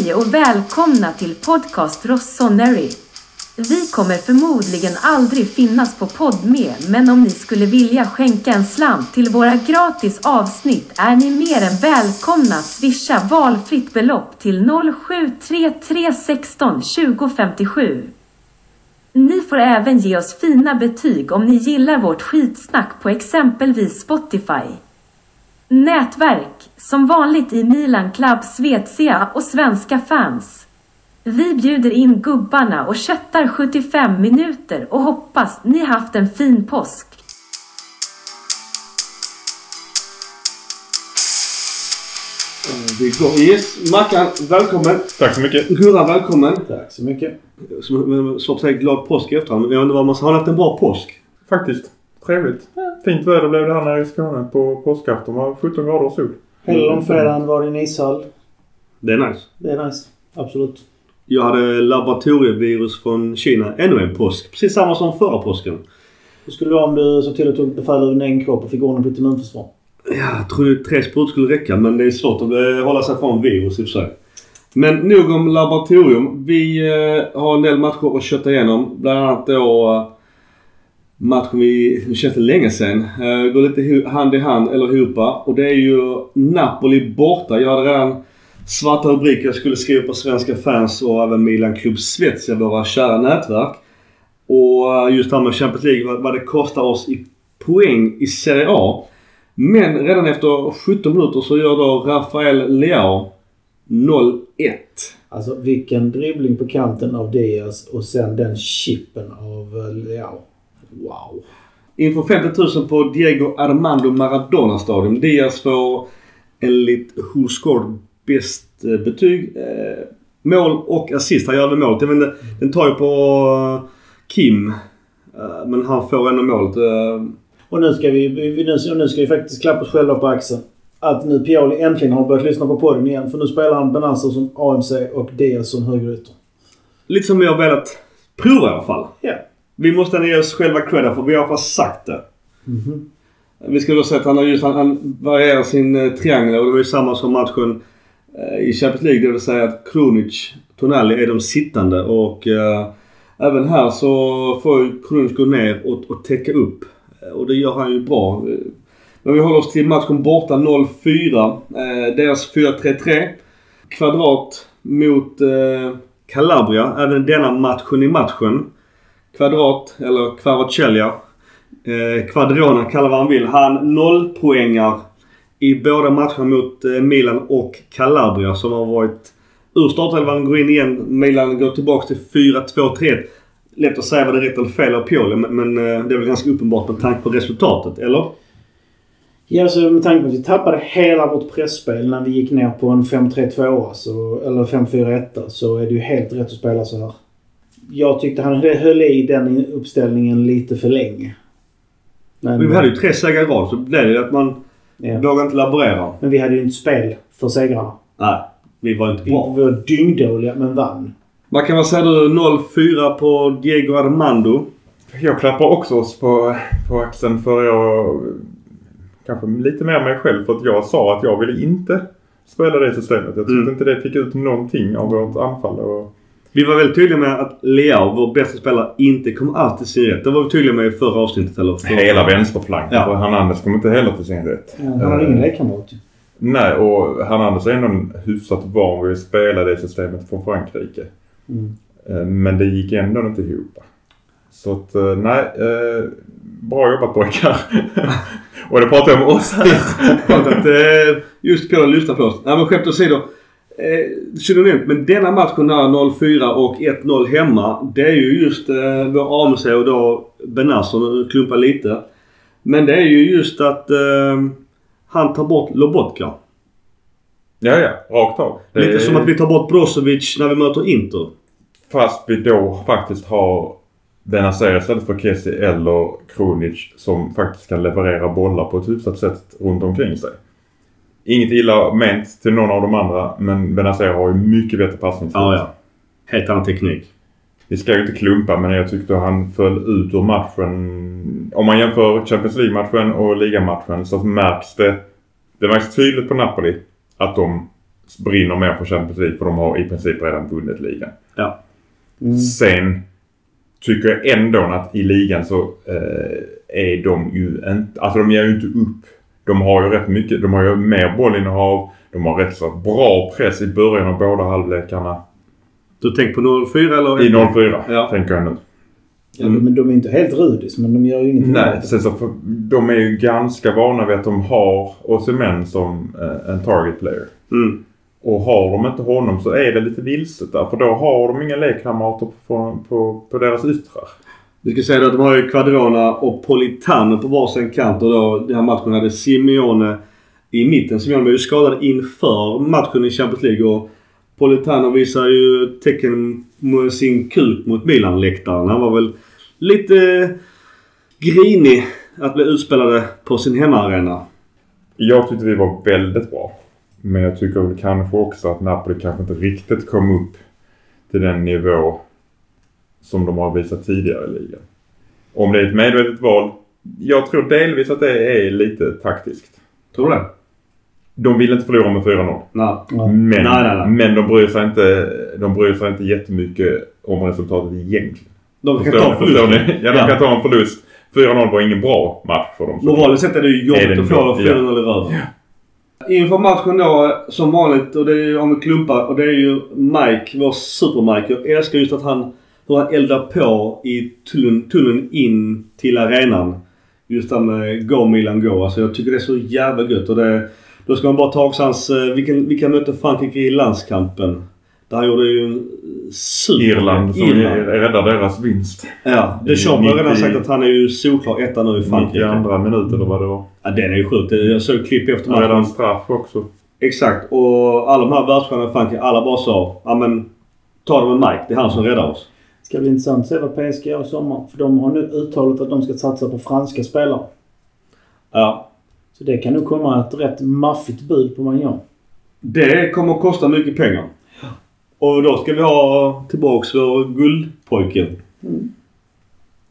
Hej och välkomna till podcast Rossoneri. Vi kommer förmodligen aldrig finnas på Podme, men om ni skulle vilja skänka en slant till våra gratis avsnitt är ni mer än välkomna att swisha valfritt belopp till 073316 2057. Ni får även ge oss fina betyg om ni gillar vårt skitsnack på exempelvis Spotify. Nätverk, som vanligt i Milan Club Svezia och svenska fans. Vi bjuder in gubbarna och köttar 75 minuter och hoppas ni haft en fin påsk. Vi går. Yes, Mackan, välkommen. Tack så mycket. Gurra, välkommen. Tack så mycket. Svårt att säga glad påsk i efterhand, men jag undrar man har haft en bra påsk? Faktiskt. Trevligt. Fint väder blev det här nere i Skåne på påskafton. var 17 grader och sol. Hela långfredagen var det i en ishall. Det är nice. Det är nice. Absolut. Jag hade laboratorievirus från Kina ännu en påsk. Precis samma som förra påsken. Hur skulle det vara om du såg till att tog befäl över din kropp och fick ordning på ditt immunförsvar? Ja, jag trodde tre sprutor skulle räcka men det är svårt att eh, hålla sig från virus i och för sig. Men nog om laboratorium. Vi eh, har en del matcher att kötta igenom. Bland annat då eh, matchen vi... Nu känns det länge sedan. uh, eh, går lite hand i hand, eller ihop. Och det är ju Napoli borta. Jag hade redan svarta rubriker jag skulle skriva på svenska fans och även Milan Club Svezia, våra kära nätverk. Och eh, just det här med Champions League, vad, vad det kostar oss i poäng i Serie A. Men redan efter 17 minuter så gör då Rafael Leao 0-1. Alltså vilken dribbling på kanten av Diaz och sen den chippen av eh, Leao. Wow. Inför 50 000 på Diego Armando Maradona Stadium. Diaz får enligt Who Scored bäst eh, betyg. Eh, mål och assist. Han gör väl målet. Jag vet inte, den tar ju på eh, Kim. Eh, men han får ändå målet. Eh, Och nu ska vi, nu, ska vi faktiskt klappa oss själva på axeln. Att nu Pioli äntligen har börjat lyssna på podden igen. För nu spelar han Benazzo som AMC och Diaz som högerytter. lite som har velat prova i alla fall. Ja. Vi måste ge oss själva credit för vi har fast sagt det. Mhm. Vi ska då säga att han har just han, han varierar sin eh, triangel och det var ju samma som matchen eh, i Champions League. Det vill säga att Krunic, Tonali är de sittande och eh, även här så får ju Krunic gå ner och, och täcka upp. Eh, Och det gör han ju bra. Men vi håller oss till matchen borta 0-4. Eh, deras 4-3-3. Kvadrat mot eh, Calabria. Även denna matchen i matchen. Kvadrat, eller Kvaratskhelia. Eh, Quadrona kallar vad han vill. Han nollpoängar i båda matcherna mot eh, Milan och Calabria som har varit ur startelvan, går in igen. Milan går tillbaka till 4-2-3. Lätt att säga vad det är rätt eller fel av Pioli men, men eh, det är väl ganska uppenbart med tanke på resultatet, eller? Ja, så med tanke på att vi tappade hela vårt pressspel när vi gick ner på en 5-3-2 alltså, eller 5-4-1 så är det ju helt rätt att spela så här. Jag tyckte han höll i den uppställningen lite för länge. Men, Vi hade ju tre segrar i rad så blev det att man ja. vågar inte laborera. men vi hade ju inte spel för segrarna. Nej, vi var inte Vi bra. var dyngdåliga men vann. Vad kan man säga du? 0-4 på Diego Armando. Jag klappar också oss på, på axeln för jag... Kanske lite mer mig själv för att jag sa att jag ville inte spela det systemet. Jag tyckte Mm. inte det fick ut någonting av vårt anfall. Och Vi var väldigt tydliga med att Leao, vår bästa spelare, inte kom allt till sin rätt. Det var vi tydliga med i förra avsnittet. Eller förra. hela vänsterflanken. Ja. För Hernandez kom inte heller till sin rätt. Han hade ingen lekkamrat ju. Nej, och Hernandez är ändå en hyfsat van vid att spela det systemet från Frankrike. Mm. Eh, Men det gick ändå inte ihop. Så att, eh, nej. Eh, bra jobbat pojkar. och det pratar jag om oss att eh, just Pelle lyssnar på oss. Nej men skämt åsido. Eh, synonymt. Men denna matchen här 0-4 och 1-0 hemma. Det är ju just eh, vår AMC och då Benazzo. Nu klumpar lite. Men det är ju just att eh, han tar bort Lobotka. ja, ja. Rakt av. Det Lite är- som att vi tar bort Brozovic när vi möter Inter. Fast vi då faktiskt har Benazer istället för Kessie eller Kronic som faktiskt kan leverera bollar på ett hyfsat sätt runt omkring sig. Inget illa ment till någon av de andra men Benazer har ju mycket bättre passningsfot. Ja, ja. Helt annan teknik. Vi ska ju inte klumpa men jag tyckte han föll ut ur matchen. Om man jämför Champions League-matchen och ligamatchen så märks det. Det märks tydligt på Napoli att de brinner mer för Champions League för de har i princip redan vunnit ligan. Ja. Mm. Sen tycker jag ändå att i ligan så eh, är de ju inte... Alltså de ger ju inte upp. De har ju rätt mycket. De har ju mer bollinnehav. De har rätt så bra press i början av båda halvlekarna. Du tänker på 04 eller? I 04 Ja. tänker jag nu. Ja, men de är inte helt rudis, men de gör ju ingenting Nej, sen så för, de är ju ganska vana vid att de har Osimhen som eh, en target player. Mm. Och har de inte honom så är det lite vilset där. För då har de inga lekkamrater på, på, på deras yttrar. Vi ska säga då att de har ju Quadrana och Politano på varsin kant och då den här matchen hade Simeone i mitten. Simeone var ju skadad inför matchen i Champions League och Politano visar ju tecken med sin kuk mot Milan-läktaren. Han var väl lite grinig att bli utspelade på sin hemmaarena. Jag tyckte vi var väldigt bra. Men jag tycker väl kanske också att Napoli kanske inte riktigt kom upp till den nivå som de har visat tidigare i ligan. Om det är ett medvetet val. Jag tror delvis att det är lite taktiskt. Tror du det? De vill inte förlora med 4-0. Nej. Ja. Men, Nej, nej, nej. men de, bryr sig inte, de bryr sig inte jättemycket om resultatet egentligen. De kan ta förlusten. ni? Ja, de kan ta en förlust. 4-0 var ingen bra match för dem. Moraliskt sett är det ju jobbigt att nog? 4-0 i röven. Inför matchen då, som vanligt, och det är ju om vi klumpar, och det är ju Mike, vår super-Mike. Jag älskar just att han, hur han eldar på i tunneln, tunneln in till arenan. Just det med Go Milan Go. Alltså jag tycker det är så jävla gött. Och det, då ska man bara ta också hans, eh, vilken, vilka mötte Frankrike i landskampen? Där han gjorde ju en super... Irland som Irland. räddar deras vinst. Ja, Deschamps har redan 90 sagt att han är ju solklar etta nu i Frankrike. 92 minut eller vad det var. Ja, den är ju sjuk. Jag såg klipp efter matchen. straff också. Exakt. Och alla de här världsstjärnorna i Frankrike, alla bara sa ja men ta det med Mike. Det är han som räddar oss. Ska bli intressant att se vad PSG gör i sommar. För de har nu uttalat att de ska satsa på franska spelare. Ja. Så det kan nog komma ett rätt maffigt bud på Magnan. Det kommer att kosta mycket pengar. Och då ska vi ha tillbaks vår guldpojke. Mm.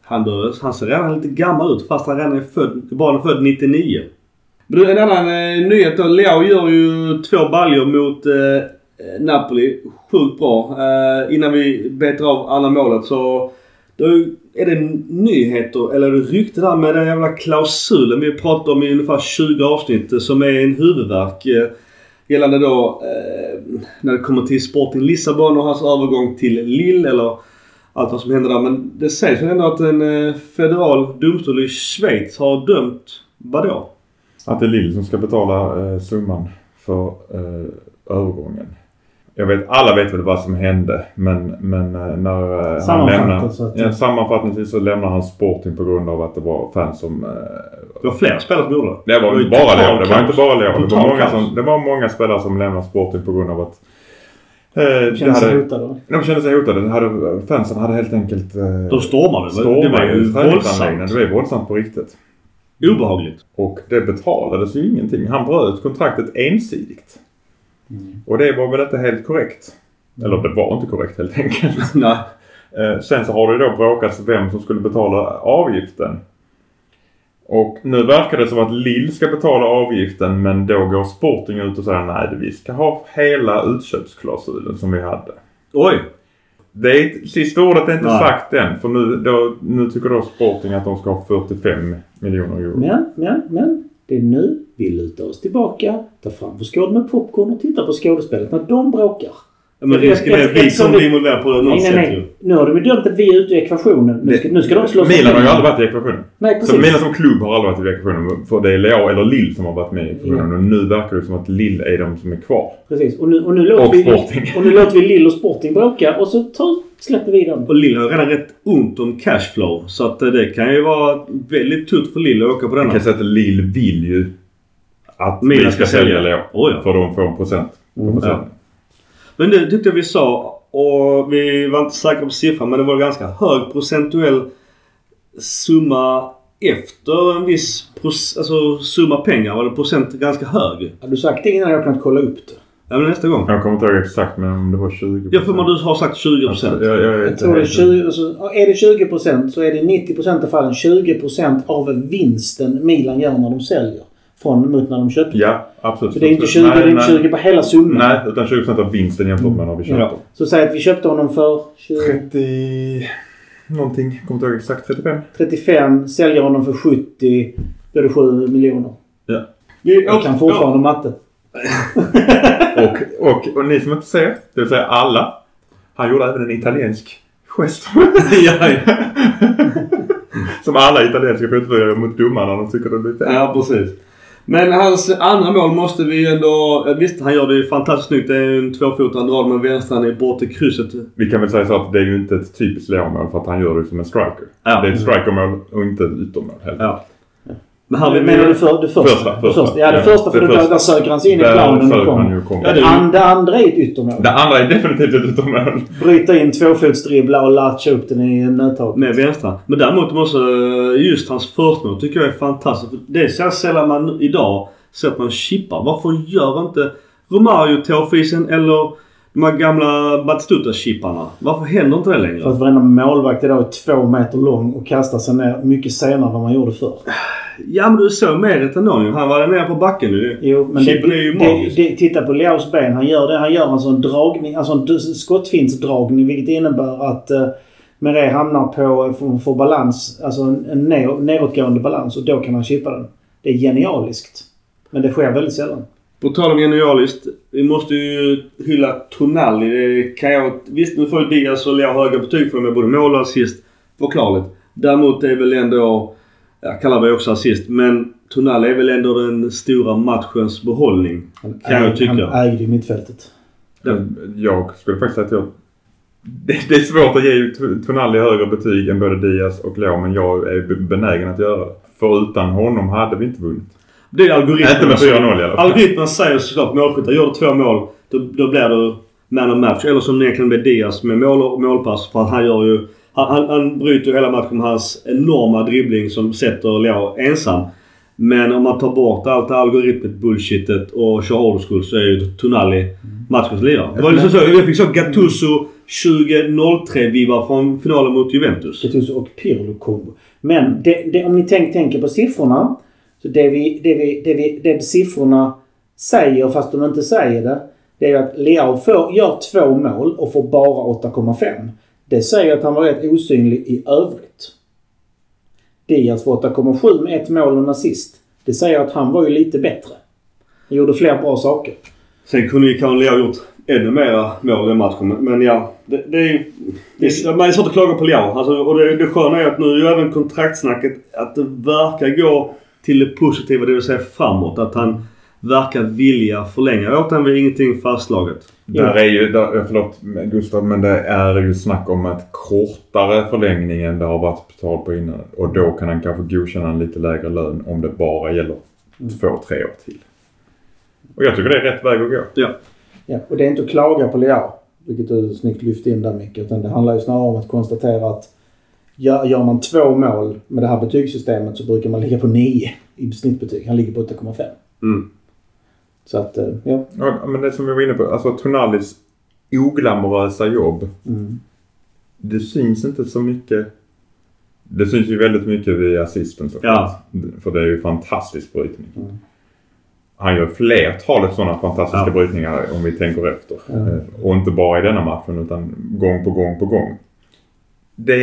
Han, bör, han ser redan lite gammal ut fast han redan är född, bara är född 99. Men en annan eh, nyhet då. Leao gör ju två baljor mot eh, Eh, Napoli. Sjukt bra. Eh, innan vi betar av andra målet så då är det nyheter, eller rykte där med den jävla klausulen vi pratat om i ungefär 20 avsnitt eh, som är en huvudvärk. Eh, gällande då eh, när det kommer till Sporting Lissabon och hans övergång till Lille eller allt vad som händer där. Men det sägs väl ändå att en eh, federal domstol i Schweiz har dömt vadå? Att det är Lill som ska betala summan för övergången. Jag vet, alla vet väl vad som hände men, men eh, när eh, han lämnar... så Ja, sammanfattningsvis så lämnar han Sporting på grund av att det var fans som... Eh, Det var flera spelare som gjorde det. det var bara Leo. Det var inte bara Leo. Det var, många som, det var många spelare som lämnade Sporting på grund av att... Det Känns sig hotade. de kände sig hotade. Hade, fansen hade helt enkelt... Eh, De stormade. Det var- Det var stormade ju våldsamt. Det var ju våldsamt på riktigt. Obehagligt. Och det betalades ju ingenting. Han bröt kontraktet ensidigt. Mm. Och det var väl inte helt korrekt. Eller det var inte korrekt helt enkelt. Nej. Eh, sen så har det ju då bråkats vem som skulle betala avgiften. Och nu verkar det som att Lill ska betala avgiften men då går Sporting ut och säger nej vi ska ha hela utköpsklausulen som vi hade. Oj. Det är, sista ordet är inte Nej. sagt än för nu, då, nu tycker då Sporting att de ska ha 45 miljoner euro. Men, men, men. Det är nu vi lutar oss tillbaka, tar fram vår skål med popcorn och tittar på skådespelet när de bråkar. Ja, Men risken är att vi Eftersom kommer vi- bli involverade på något Nej, nej, sätt nej. ju. Nu har de ju dömt att vi är ute i ekvationen. Nu ska, nu ska de slåss om Milan har ju aldrig varit i ekvationen. Nej, Så precis. Milan som klubb har aldrig varit i ekvationen. För det är Leao eller Lill som har varit med i ekvationen. Och nu verkar det som att Lill är de som är kvar. precis. Och nu, och nu låter Och vi, Sporting. och nu låter vi Lill och Sporting bråka och så tar, släpper vi dem. Och Lille har redan rätt ont om cashflow. Så att eh, det kan ju vara väldigt tufft för Lille att åka på Jag denna. kan säga att Lill vill ju att Milan vi ska ska sälja. Leao. Oj, ja. För de får en procent Mm. försäljning. Men det tyckte jag vi sa. Och vi var inte säkra på siffran men det var ganska hög procentuell summa efter en viss alltså, summa pengar. Var det procent ganska hög? Har du sagt det innan jag har kunnat kolla upp det? Ja men nästa gång. Jag kommer inte ihåg exakt men om det var 20% Jag får man du har sagt 20 procent. Jag, jag, är Jag inte tror det är helt- 20, så är det 20 procent så är det 90 procent av fallen 20 procent av vinsten Milan gör när de säljer. från mot när de köpte. Ja, absolut. Så det är inte 20, Nej, det är inte nej. 20 på hela summan. Nej, utan 20% av vinsten jämfört med när vi köpte. Ja. Så säg att vi köpte honom för 20, 30... Någonting. Kommer inte ihåg exakt. 35? 35, säljer honom för 70. Då är det 7 miljoner. Ja. Vi Jag kan fortfarande matte. Och, och, och ni som inte ser, det vill säga alla. Han gjorde även en italiensk gest. som alla italienska fotbollsspelare gör mot domarna när de tycker det blir fel. ja, precis. Men hans andra mål måste vi ändå... Visst, han gör det ju fantastiskt snyggt. Det är en tvåfotad drag med vänstran i bort till krysset. Vi kan väl säga så att det är ju inte ett typiskt Leao-mål för att han gör det som en striker. Ja. Det är ett strikermål och inte ett yttermål heller. Ja. Men här Menar du för, det första? Första, Det första. Ja, det Ja, första. För det där, första. där söker han sig in i planen och kommer. Ja, Det, det andra är ett yttermål. Det andra är definitivt ett yttermål. Bryta in tvåfotsdribbla och latcha upp den i nödtaget. Med vänstran. Men däremot måste eh, just hans förstmål tycker jag är fantastiskt. Det är så sällan man idag ser att man chippar. Varför gör inte Romario tåfisen eller de här gamla Batistuta-chipparna? Varför händer inte det längre? För att varenda målvakt idag är två meter lång och kastar sig ner mycket senare än vad man gjorde förr. Ja men du såg ändå ju. Han var nere på backen nu. Jo, men det, är ju det, det, titta på Leaos ben. Han gör det. Han gör en dragning, alltså en skottfintsdragning vilket innebär att uh, Meret hamnar på, får, får balans, alltså en, en ner, nedåtgående balans och då kan han chippa den. Det är genialiskt. Men det sker väldigt sällan. På tal om genialiskt. Vi måste ju hylla Tonali. Det kan jag... Visst nu får Diaz och Leo höga betyg för dem med både mål och assist. Förklarligt. Däremot är väl ändå... Jag kallar mig också assist. Men Tonali är väl ändå den stora matchens behållning. Han, Kan jag tycka. han ägde ju mittfältet. Jag skulle faktiskt säga att jag... Det, det är svårt att ge Tonali högre betyg än både Diaz och Leo men jag är be- benägen att göra det. För utan honom hade vi inte vunnit. Det är algoritmen. Inte med 4-0 i alla fall. Algoritmen säger såklart målskyttar. Gör du två mål, då, då blir du man of match. Eller som det egentligen blir Diaz med mål och målpass. För att han gör ju... Han, han, bryter ju hela matchen med hans enorma dribbling som sätter Leo ensam. Men om man tar bort allt det algoritmet bullshitet och kör old school så är ju Tonali matchens lirare. Det var liksom så. Jag fick så Gattuso 2003-vibbar från finalen mot Juventus. Gattuso och Pirlo-kombo. Men det, det, om ni tänk, tänker på siffrorna. Så det, vi, det, vi, det, vi, det siffrorna säger, fast de inte säger det. Det är ju att Leao får, gör två mål och får bara 8,5. Det säger att han var rätt osynlig i övrigt. Diaz får 8,7 med ett mål och en assist. Det säger att han var ju lite bättre. Han gjorde fler bra saker. Sen kunde ju kanske ha gjort ännu mera mål i matchen. Men, ja, det, det är det är, Man är svårt att klaga på Leao. Alltså, och det, det sköna är att nu är ju även kontraktsnacket att det verkar gå till det positiva, det vill säga framåt. Att han verkar vilja förlänga. Återigen är ingenting fastslaget. Där är ju, där, förlåt Gustav, men det är ju snack om ett kortare förlängning än det har varit tal på innan. Och då kan han kanske godkänna en lite lägre lön om det bara gäller två, tre år till. Och jag tycker det är rätt väg att gå. Ja. Ja, och det är inte att klaga på Leao. Vilket du snyggt lyfte in där Micke. Utan det handlar ju snarare om att konstatera att gör, gör man två mål med det här betygssystemet så brukar man ligga på 9 i snittbetyg. Han ligger på 8,5. Mm. Så att, eh, ja. Ja, men det som jag var inne på, alltså Tonalis oglamorösa jobb. Mm. Det syns inte så mycket. Det syns ju väldigt mycket vid assisten såklart. För det är ju fantastisk brytning. Mm. Han gör flertalet sådana fantastiska Ja. brytningar om vi tänker efter. Ja. Eh, Och inte bara i denna matchen utan gång på gång på gång. Det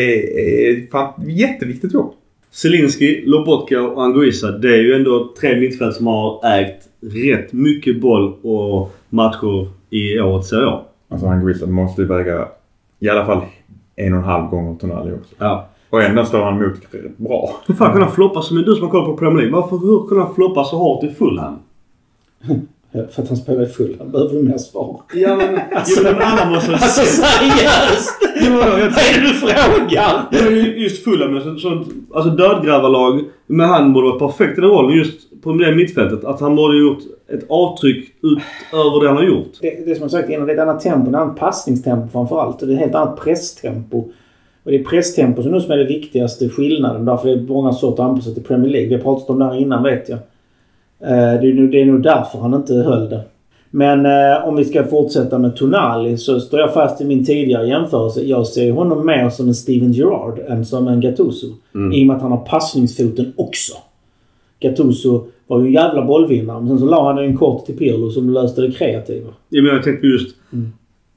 är fan jätteviktigt jobb. Zelinski, Lobotka och Anguissa. Det är ju ändå tre mittfält som har ägt rätt mycket boll och matcher i årets Serie. Alltså han Guissa måste ju väga i alla fall en och en halv gånger Tonali också. Ja. Och ändå står han rätt bra. Hur fan kan han floppa som du som har kollat på Premier League? Varför, hur kan han floppa så hårt i Fulham? Ja, För att han spelar i full. Han behöver mer svar. Ja men, jo, men alla måste Alltså seriöst! Jo, jag- Vad är det du frågar? Ju just Fulham med så- sånt, alltså dödgrävarlag. Men han borde vara perfekt i den rollen just på det mittfältet. Att han borde gjort ett avtryck utöver det han har gjort. Det, det som jag sagt innan, det är ett annat tempo. Ett annat passningstempo framförallt. Och det är ett helt annat presstempo. Och det är presstempo som nu som är det viktigaste skillnaden. Därför är det många svårt att anpassa till Premier League. Vi har pratat om det här innan vet jag. Eh, Det är, nog, det är nog därför han inte höll det. Men eh, om vi ska fortsätta med Tonali så står jag fast i min tidigare jämförelse. Jag ser honom mer som en Steven Gerrard än som en Gattuso. I och med att han har passningsfoten också. Gattuso var ju en jävla bollvinnare. Men sen så la han en kort till Pirlo som löste det kreativa. Ja, men jag tänkte just Mm.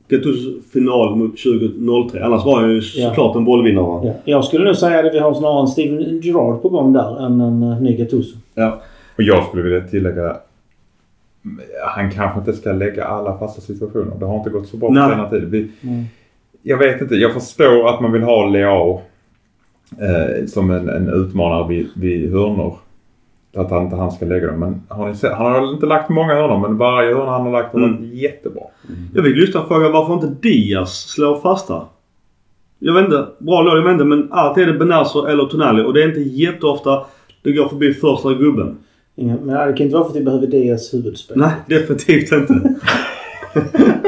Gattusos final mot 2003. Annars var han ju Ja. såklart en bollvinnare. Ja. Jag skulle nog säga att vi har snarare en Steven Gerrard på gång där än en uh, ny Gattuso. Ja. Och jag skulle vilja tillägga han kanske inte ska lägga alla fasta situationer. Det har inte gått så bra på senare tid. Vi, Mm. jag vet inte. Jag förstår att man vill ha Leao eh, som en, en utmanare vid, vid hörnor. Att han inte han ska lägga dem. Men har sett, han har inte lagt många hörnor men varje hörna han har lagt har varit jättebra. Jag fick lyssna och fråga varför inte Diaz slår fasta. Jag vet inte. Bra låg, jag vet inte. Men alltid är det Benazzo eller Tonali och det är inte jätteofta det går förbi första gubben. Inga, men det kan inte vara för att vi behöver Diaz huvudspel. Nej, definitivt inte.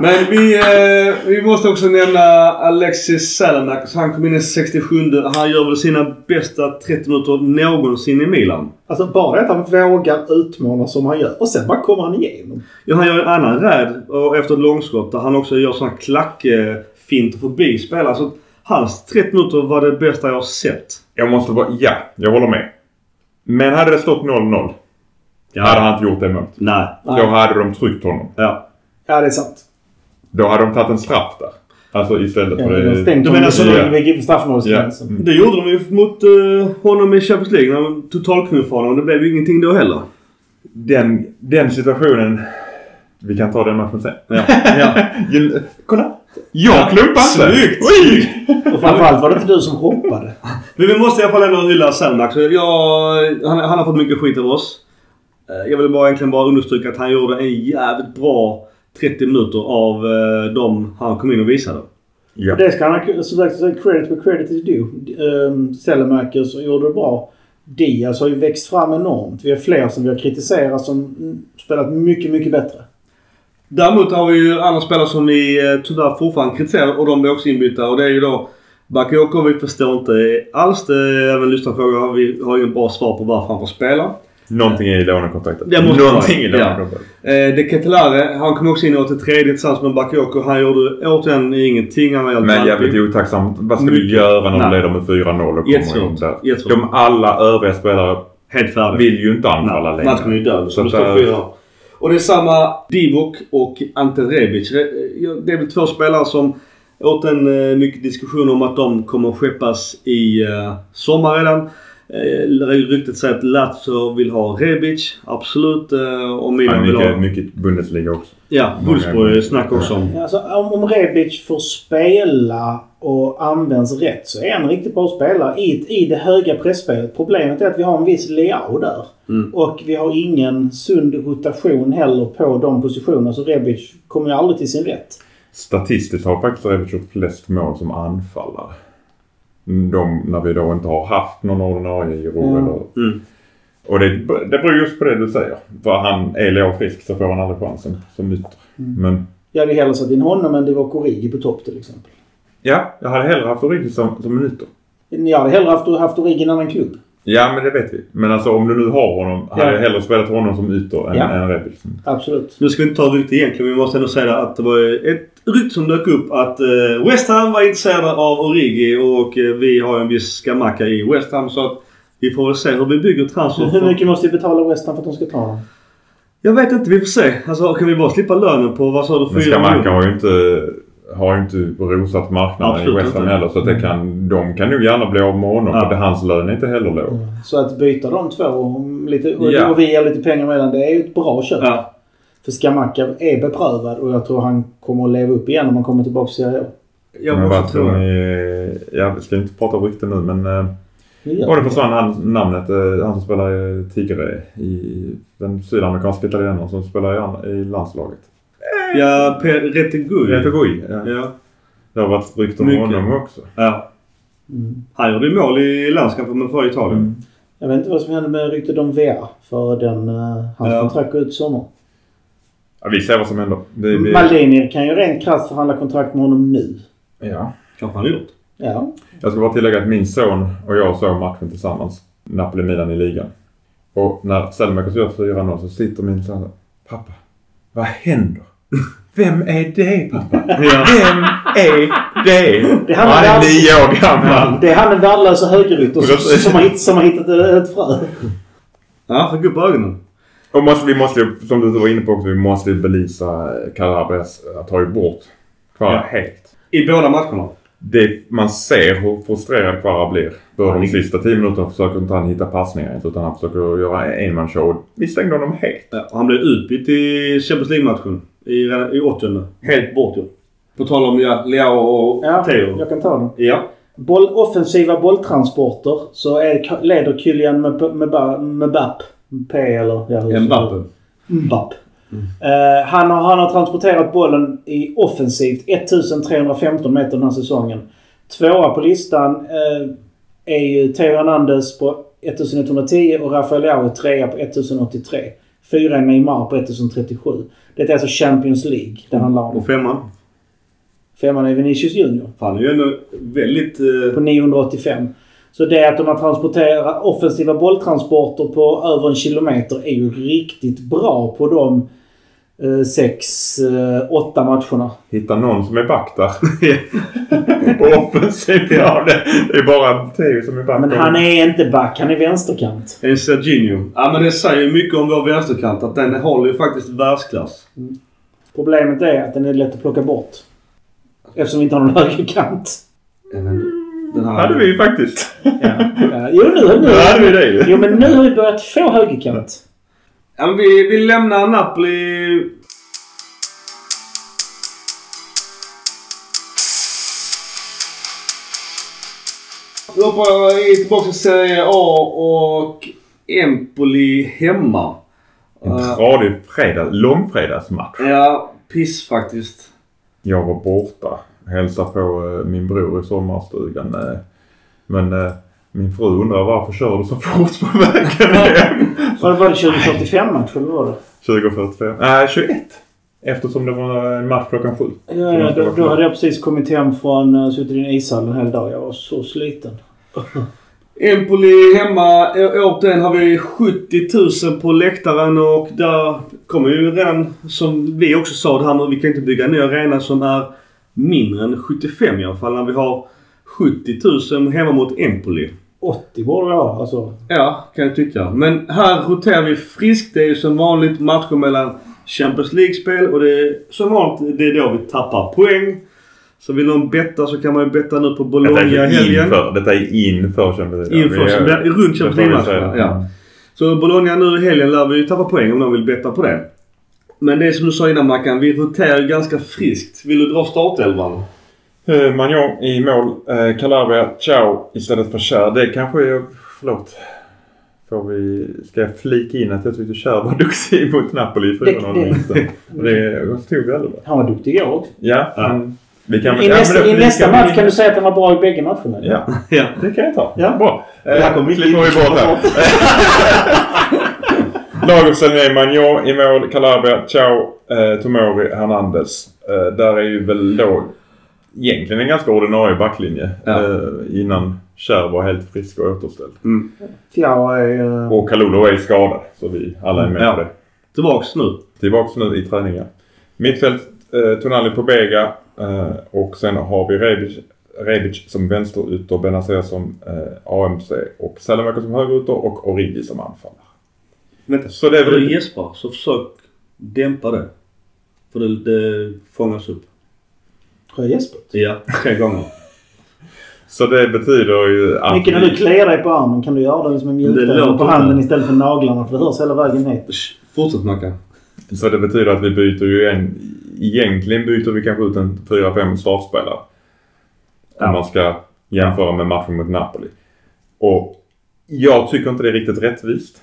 Men vi, eh, vi måste också nämna Alexis Salamakers. Han kom in i 67 Han gör väl sina bästa 30 minuter någonsin i Milan. Alltså bara det att han vågar utmana som han gör. Och sen bara kommer han igenom. Ja, han gör en annan räd och efter ett långskott där han också gör såna klackfinter förbi spelare. Så hans 30 minuter var det bästa jag har sett. Jag måste vara, ja, jag håller med. Men hade det stått 0-0 hade han inte gjort det målet. Nej. Då hade de tryckt honom. Ja. Ja, det är sant. Då hade de tagit en straff där. Alltså istället Ja, för... de har det- du menar gick på straffområdesgränsen. Ja. Mm. Det gjorde de ju mot eh, honom i Champions League. De totalknuffade honom. Det blev ju ingenting då heller. Den, den situationen... Vi kan ta den matchen sen. Ja. ja. Kolla! Jag klumpade inte! Snyggt! Oj! Och framförallt var det inte du som hoppade. Men vi måste i alla fall ändå hylla Selmak. Jag, han, han har fått mycket skit av oss. Eh, Jag vill bara egentligen bara understryka att han gjorde en jävligt bra 30 minuter av eh, de han kom in och visade. Ja. Och det ska han ha som sagt säga credit where credit is due. Um, Sellemakers gjorde det bra. Diaz har ju växt fram enormt. Vi har fler som vi har kritiserat som mm, spelat mycket, mycket bättre. Däremot har vi ju andra spelare som vi eh, tyvärr fortfarande kritiserar och de blir också inbytta och det är ju då Bakayoko. Vi förstår inte alls det. Även lyssnarfrågor. Vi har ju en bra svar på varför han får spela. Någonting i lånekontraktet. Det måste Någonting i lånekontraktet. Eh, De Ketelare, han kom också in i 83 tillsammans med Bakayoko. Han gjorde återigen ingenting. Han var Men jävligt otacksamt. Vad ska du göra när du leder med 4-0 och Jättesvårt. kommer in där? Jättesvårt. De alla övriga spelare Helt färdig. vill ju inte anfalla längre. matchen är död. Så Så det att, står fyra. Och det är samma Divok och Ante Rebic. Det är väl två spelare som återigen en eh, mycket diskussion om att de kommer skeppas i eh, sommar redan. Eh, ryktet säger att Lazio vill ha Rebic. Absolut. Eh, och Milan vill ha... mycket, mycket Bundesliga också. Ja, Wolfsburg snack också om. Alltså, om, Rebic får spela och används rätt så är han en riktigt bra spelare i, i det höga pressspelet. Problemet är att vi har en viss Leao där. Mm. Och vi har ingen sund rotation heller på de positionerna. Så Rebic kommer ju aldrig till sin rätt. Statistiskt har faktiskt Rebic gjort flest mål som anfallare. De, när vi då inte har haft någon ordinarie giro Mm. eller... Mm. Och det, det beror just på det du säger. För han är Leo frisk så får han aldrig chansen som ytter. Mm. Men Jag hade hellre satt in honom än det var Origi på topp till exempel. ja, jag hade hellre haft Origi som, som en ytter. Jag hade hellre haft, haft Origi i en annan klubb. Ja, men det vet vi. Men alltså om du nu har honom, hade Ja. jag hellre spelat honom som ytter än, Ja. än Rebic. Absolut. Nu ska vi inte ta rykte egentligen, men vi måste ändå säga att det var ett rykte som dök upp att eh, West Ham var intresserade av Origi och eh, vi har en viss skamacka i West Ham så att vi får väl se hur vi bygger transfer. Hur mycket måste vi betala West Ham för att de ska ta honom? Jag vet inte, vi får se. Alltså kan vi bara slippa lönen på, vad sa du, Men fyra Skamacka miljoner? har ju inte, har ju inte rosat marknaden Absolut i West Ham heller. Så att det kan, de kan nog gärna bli av med honom. Ja. För det, hans lön är inte heller låg. Så att byta de två och, lite, och, Ja. och vi ger lite pengar mellan det är ju ett bra köp. Ja. För Skamacka är beprövad och jag tror han kommer att leva upp igen om han kommer tillbaka till Serie A. Jag men måste vad tro tror det. ni? Jag ska inte prata rykten nu men... eh, Det gör Och det han. försvann han, namnet. eh, Han som spelar i Tigre i den sydamerikanska italienaren som spelar i landslaget. Ja, Retegui. Retegui. Ja. Ja. Det har varit rykten om honom också. ja. Mm. Han gjorde ju mål i landskampen med för Italien. Jag vet inte vad som hände med ryktet om VA. För den, uh, hans Ja. kontrakt går ut i sommar. Ja, vi ser vad som händer. Det, det, Maldini kan ju rent krasst förhandla kontrakt med honom nu. ja. Kanske han har gjort. Ja. Jag ska bara tillägga att min son och jag såg matchen tillsammans. Napoli-Milan i ligan. Och när Selmakers gör 4-0 så sitter min son här, Pappa, vad händer? Vem är det pappa? Ja. Vem är det? Det han är nio år gammal. Det är han den värdelösa högerytter som, som, har hitt, som har hittat ett frö. Ja, fick upp ögonen. Och måste, vi måste ju, som du var inne på också, vi måste ju belysa Calabrias att ta ju bort Kvara Ja. helt. I båda matcherna. Det, man ser hur frustrerad Kvara blir. För Ja, de sista 10 minuterna försöker inte han hitta passningar inte, utan han försöker göra enmansshow. Vi stängde honom helt. Ja, och han blev utbytt i Champions League-matchen. I, i åttonde. Helt bort ju. På tal om ja, Leao och Ja, Theo. jag kan ta den. Ja. Boll, offensiva bolltransporter så är, leder Kylian Mbapp, P eller... Ja, Mbappe. Mbapp. Eh, han, har, han har transporterat bollen i offensivt 1315 meter den här säsongen. Tvåa på listan eh, är ju Theo Hernandez på 1110 och Rafael Leao trea på 1083. Fyra är Neymar på 1037. Det är alltså Champions League det handlar om. Och femman. Femman är Vinicius Junior. Det är ju ändå väldigt... på Eh, 985. Så det att de har transporterat offensiva bolltransporter på över en kilometer är ju riktigt bra på de eh, sex, eh, åtta matcherna. Hitta någon som är back där. på offensiv. Ja, det, är bara Theo som är back. Men han är inte back, han är vänsterkant. en Serginho. Ja, men det säger ju mycket om vår vänsterkant. Att den håller ju faktiskt världsklass. Problemet är att den är lätt att plocka bort. Eftersom vi inte har någon högerkant. Även Den här... hade vi ju faktiskt. Ja. Ja, jo, nu, Nu nu, hade vi det ju. jo, men nu har vi börjat få högerkant. Ja, men vi, vi lämnar Napoli... Vi hoppar i- tillbaka till Serie A och Empoli hemma. En tradig fredag, långfredagsmatch. Ja, piss faktiskt. Jag var borta. Hälsade på eh, min bror i sommarstugan. eh, Men eh, min fru undrar varför kör du så fort på vägen hem? Var det, var det 2045 match eller vad var det? 2045? Nej, 21. Eftersom det var en match klockan sju. Ja, ja, då, då hade jag precis kommit hem från... Uh, suttit i en ishall en hel dag. Jag var så sliten. Empoli hemma. Återigen har vi 70 000 på läktaren och där kommer ju redan, som vi också sa, det här med vi kan inte bygga en ny arena som är mindre än 75 i alla fall. När vi har 70 000 hemma mot Empoli. 80 borde det vara. Alltså. Ja, kan jag tycka. Men här roterar vi friskt. Det är ju som vanligt matcher mellan Champions League-spel och det är som vanligt det är då vi tappar poäng. Så vill någon betta så kan man ju betta nu på Bologna i är helgen. inför. Detta är inför Champions League. Inför, så är- runt Champions League-matcherna. Ja. Så Bologna nu i helgen lär vi ju tappa poäng om någon vill betta på det. Men det är som du sa innan Mackan, vi roterar ju ganska friskt. Vill du dra startelvan? Eh, Magnon i mål. Eh, Calabria, Ciao istället för Kär. Det kanske är... Förlåt. Får vi... Ska jag flika in att jag tyckte Kär var duktig mot Napoli i 4-0 Det- vinsten? Det stod där. Han var duktig igår också. Ja. Ja. men Vi kan, I ja, nästa, i nästa match in- kan du säga att han var bra i bägge matcherna. Ja, Ja. det kan jag ta. Ja. Bra. Det här kommer Eh, bort här. Laguppställning är Magnon i mål, Calabria, Ciao, eh, Tomori, Hernandez. Eh, där är ju väl då egentligen en ganska ordinarie backlinje. Ja. Eh, innan Kär var helt frisk och återställd. Mm. Fjärr är... eh, Och Kalulu är skadad. Så vi alla är med Ja. på det. Tillbaks nu. Tillbaks nu i träningen. Mittfält eh, Tonali på Bega eh, och sen har vi Rebic, Rebic som vänsterytter, Benazer som eh, AMC och Salamäki som högerytter och Origi som anfallare. Vänta, Så det är När väl... du gäspar så försök dämpa det. För det, det fångas upp. Har jag gäspat? Ja, tre gånger. Så det betyder ju att... Micke, när du kliar dig på armen kan du göra det som en mjukdel på handen istället för naglarna för det hörs hela vägen hit. Sh, Fortsätt Mackan. Så det betyder att vi byter ju en... Egentligen byter vi kanske ut en 4-5 startspelare. Ja. Om man ska jämföra med matchen mot Napoli. Och jag tycker inte det är riktigt rättvist.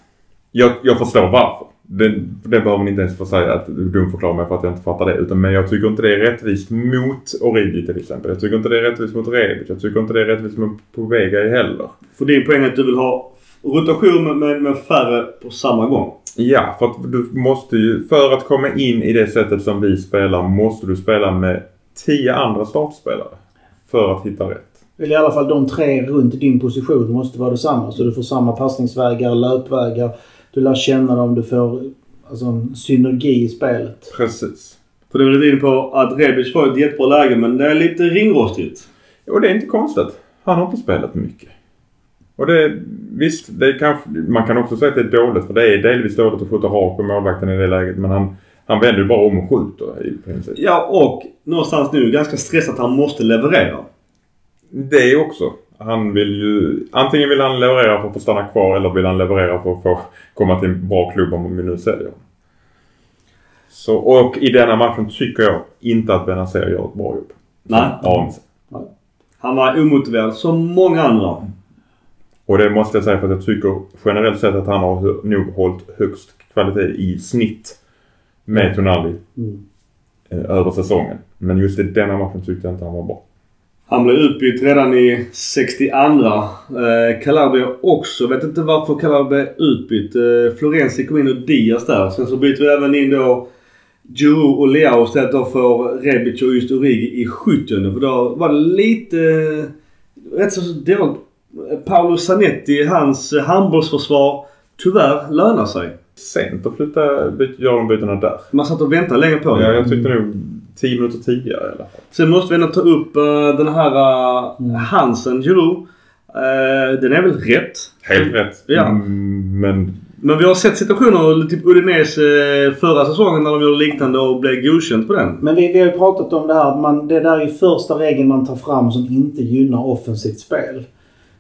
Jag, jag förstår varför. Det, det behöver man inte ens få säga att du dumförklarar mig för att jag inte fattar det. Utan, men jag tycker inte det är rättvist mot Origi till exempel. Jag tycker inte det är rättvist mot Rebic. Jag tycker inte det är rättvist mot Povega heller. För din poäng är att du vill ha rotation med, med, med färre på samma gång. Ja, för att du måste ju, för att komma in i det sättet som vi spelar måste du spela med tio andra startspelare. För att hitta rätt. Eller i alla fall de tre runt din position måste vara detsamma. Så du får samma passningsvägar, löpvägar. Du lär känna dem, du får alltså, en synergi i spelet. Precis. För det är väl inne på att Rebic får ett jättebra läge men det är lite ringrostigt. Och det är inte konstigt. Han har inte spelat mycket. Och det, visst, det är kanske, man kan också säga att det är dåligt för det är delvis dåligt att skjuta rakt på målvakten i det läget. Men han, han vänder ju bara om och skjuter i princip. Ja, och någonstans nu ganska stressat att han måste leverera. Det också. Han vill ju, antingen vill han leverera för att få stanna kvar eller vill han leverera för att få komma till en bra klubb om vi nu säljer. Så, och i denna matchen tycker jag inte att Benazer gör ett bra jobb. Nej. Ja, Han var omotiverad som många andra. och det måste jag säga för att jag tycker generellt sett att han har nog hållit högst kvalitet i snitt med Tonali Mm. eh, över säsongen. Men just i denna matchen tyckte jag inte han var bra. Han blev utbytt redan i 62. Eh, Calabria också. Vet inte varför Calabria utbytt. Eh, Florenzi kom in och Diaz där. Sen så byter vi även in då Giroud och Leao istället då för Rebic och just Origi i 70 För då var det lite... eh, rätt så dåligt. Paolo Zanetti, hans eh, handbollsförsvar, tyvärr lönar sig. Sent att flytta, göra de bytena där. Man satt och väntade länge på det. Ja, jag tyckte nog 10 minuter tidigare i alla fall. Sen måste vi ändå ta upp eh, den här uh, Hansen Giroud. Eh, den är väl rätt? Helt rätt. Ja. Mm, men Men vi har sett situationer, typ Udinese förra säsongen när de gjorde liknande och blev godkänt på den. Men vi, vi har ju pratat om det här att man, det där är ju första regeln man tar fram som inte gynnar offensivt spel.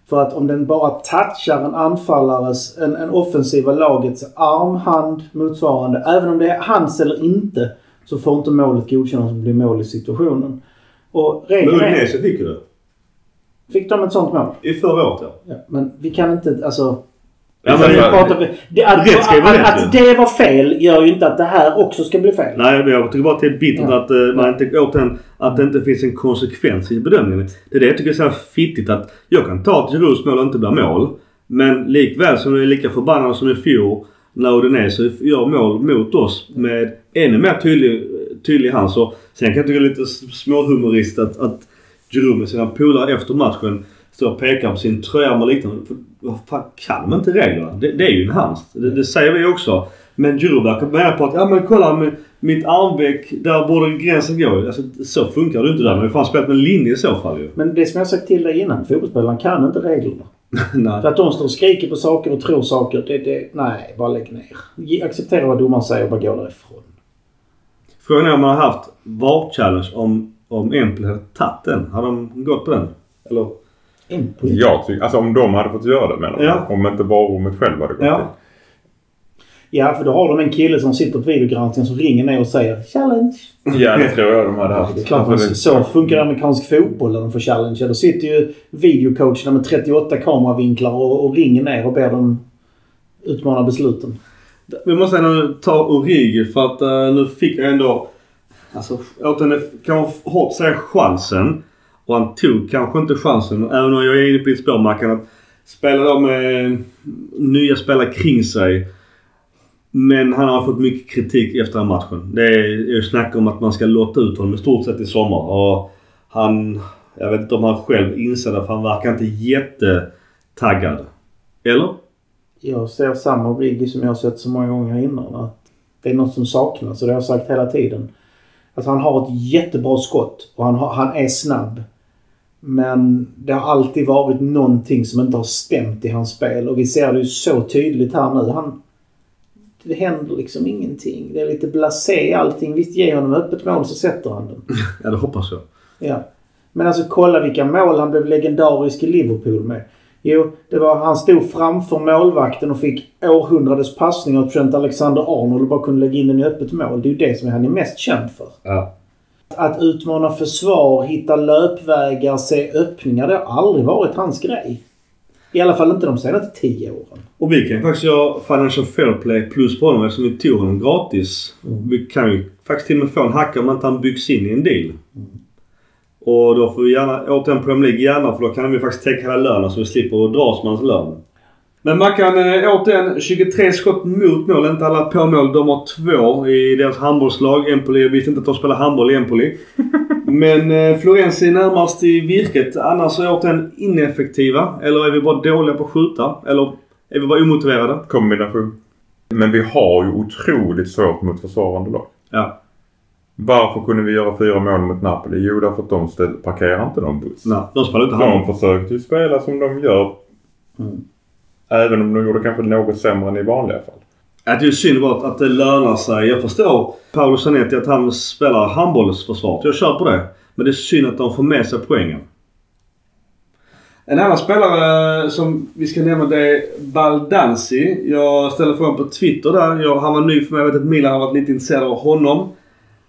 För att om den bara touchar en anfallares, en, en offensiva lagets arm, hand, motsvarande. Även om det är hans eller inte så får inte målet godkännas som blir mål i situationen. Och Men regeln är... Udinese fick ju det. Fick de ett sånt mål? I förra året ja. Ja, men vi kan inte, alltså... Ja, men vi det- pratar, det, att, rätt ska att, rätt, att det var fel gör ju inte att det här också ska bli fel. Nej, men jag tycker bara att det är bittert Ja. att, eh, man inte, återigen, att det inte finns en konsekvens i bedömningen. Det är det jag tycker är så här fittigt att jag kan ta att Girouds mål inte blir mål. Men likväl som jag är lika förbannad som i fjol när Udinese gör mål mot oss med ännu mer tydlig, tydlig hand. Så sen kan jag tycka det är lite småhumoristiskt att, att Giroud med sina polare efter matchen står och pekar på sin tröja och liknande. För, vad fan, kan de inte reglerna? Det, det är ju en hand. Det, det säger vi också. Men Giroud verkar mena på att ja men kolla med mitt armveck, där borde gränsen gå. Alltså, så funkar det inte där. Man har ju fan spelat med linje i så fall ju. Men det som jag sagt till dig innan, fotbollsspelaren kan inte reglerna. Nej. För att de står och skriker på saker och tror saker, det, det, nej, bara lägg ner. Acceptera vad domaren säger och bara gå därifrån. Frågan är om man har haft VAR-challenge om, om Empel hade tagit den. Hade de gått på den? Eller? Empoli. jag tycker, alltså om de hade fått göra det menar? Ja. Om inte varummet själv hade gått Ja. Ja, för då har de en kille som sitter på videogranskningen som ringer ner och säger “Challenge”. Ja, det tror jag de hade haft. Klart, att så funkar amerikansk fotboll när de får challenge. Då sitter ju videocoacherna med 38 kameravinklar och, och ringer ner och ber dem utmana besluten. Vi måste ändå ta Origi för att eh, nu fick jag ändå... Alltså återigen, kan vara hårt säga chansen. Och han tog kanske inte chansen. Även om jag är inne på ditt spår Mackan. Att spela då med nya spelare kring sig. Men han har fått mycket kritik efter den matchen. Det är ju snack om att man ska låta ut honom i stort sett i sommar. Och han... Jag vet inte om han själv inser det för han verkar inte jättetaggad. Eller? Jag ser samma Origi som jag har sett så många gånger innan. Att det är något som saknas och det har jag sagt hela tiden. Alltså han har ett jättebra skott och han, har, han är snabb. Men det har alltid varit någonting som inte har stämt i hans spel och vi ser det ju så tydligt här nu. Han, det händer liksom ingenting. Det är lite blasé allting. Visst, ge honom öppet mål så sätter han den. Ja, det hoppas jag. Ja. Men alltså kolla vilka mål han blev legendarisk i Liverpool med. Jo, det var han stod framför målvakten och fick århundradets passning av Trent Alexander-Arnold och bara kunde lägga in den i öppet mål. Det är ju det som han är mest känd för. Ja. Att utmana försvar, hitta löpvägar, se öppningar. Det har aldrig varit hans grej. I alla fall inte de senaste tio åren. Och vi kan faktiskt göra Financial Fair Play plus på honom eftersom vi tog honom gratis. Vi kan ju faktiskt till och med få en hacka om inte han byggs in i en deal. Och då får vi gärna, återigen Premier League gärna för då kan vi faktiskt täcka hela lönen så vi slipper att dras med hans lön. Men Mackan, eh, återigen 23 skott mot mål. Inte alla på mål. De har två i deras handbollslag. Empoli, jag visste inte att de spelar handboll i Empoli. Men eh, Florenzi är närmast i virket. Annars är återigen ineffektiva. Eller är vi bara dåliga på att skjuta? Eller är vi bara omotiverade? Kombination. Men vi har ju otroligt svårt mot försvarande lag. Ja. Varför kunde vi göra fyra mål mot Napoli? Jo, därför att de ställ, parkerar inte någon buss. Nej, de spelar inte handboll. De försökte ju spela som de gör Mm. Även om de gjorde kanske något sämre än i vanliga fall. Att det är synd bara att det lönar sig. Jag förstår Paolo Zanetti att han spelar handbollsförsvar. Jag kör på det. Men det är synd att de får med sig poängen. En annan spelare som vi ska nämna det är Baldanzi. Jag ställde frågan på Twitter där. Jag, han var ny för mig. Jag vet att Milan har varit lite intresserad av honom.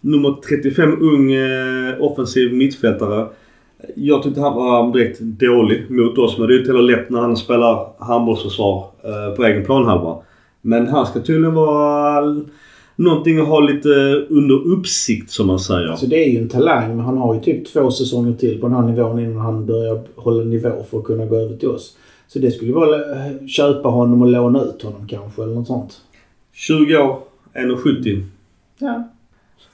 Nummer 35, ung eh, offensiv mittfältare. Jag tyckte han var direkt dålig mot oss. Men det är ju inte heller lätt när han spelar handbollsförsvar eh, på egen planhalva. Men han ska tydligen vara någonting att ha lite under uppsikt som man säger. Alltså det är ju en talang men han har ju typ två säsonger till på den här nivån innan han börjar hålla nivå för att kunna gå över till oss. Så det skulle vara att köpa honom och låna ut honom kanske eller något sånt. 20 år, 1,70. Ja.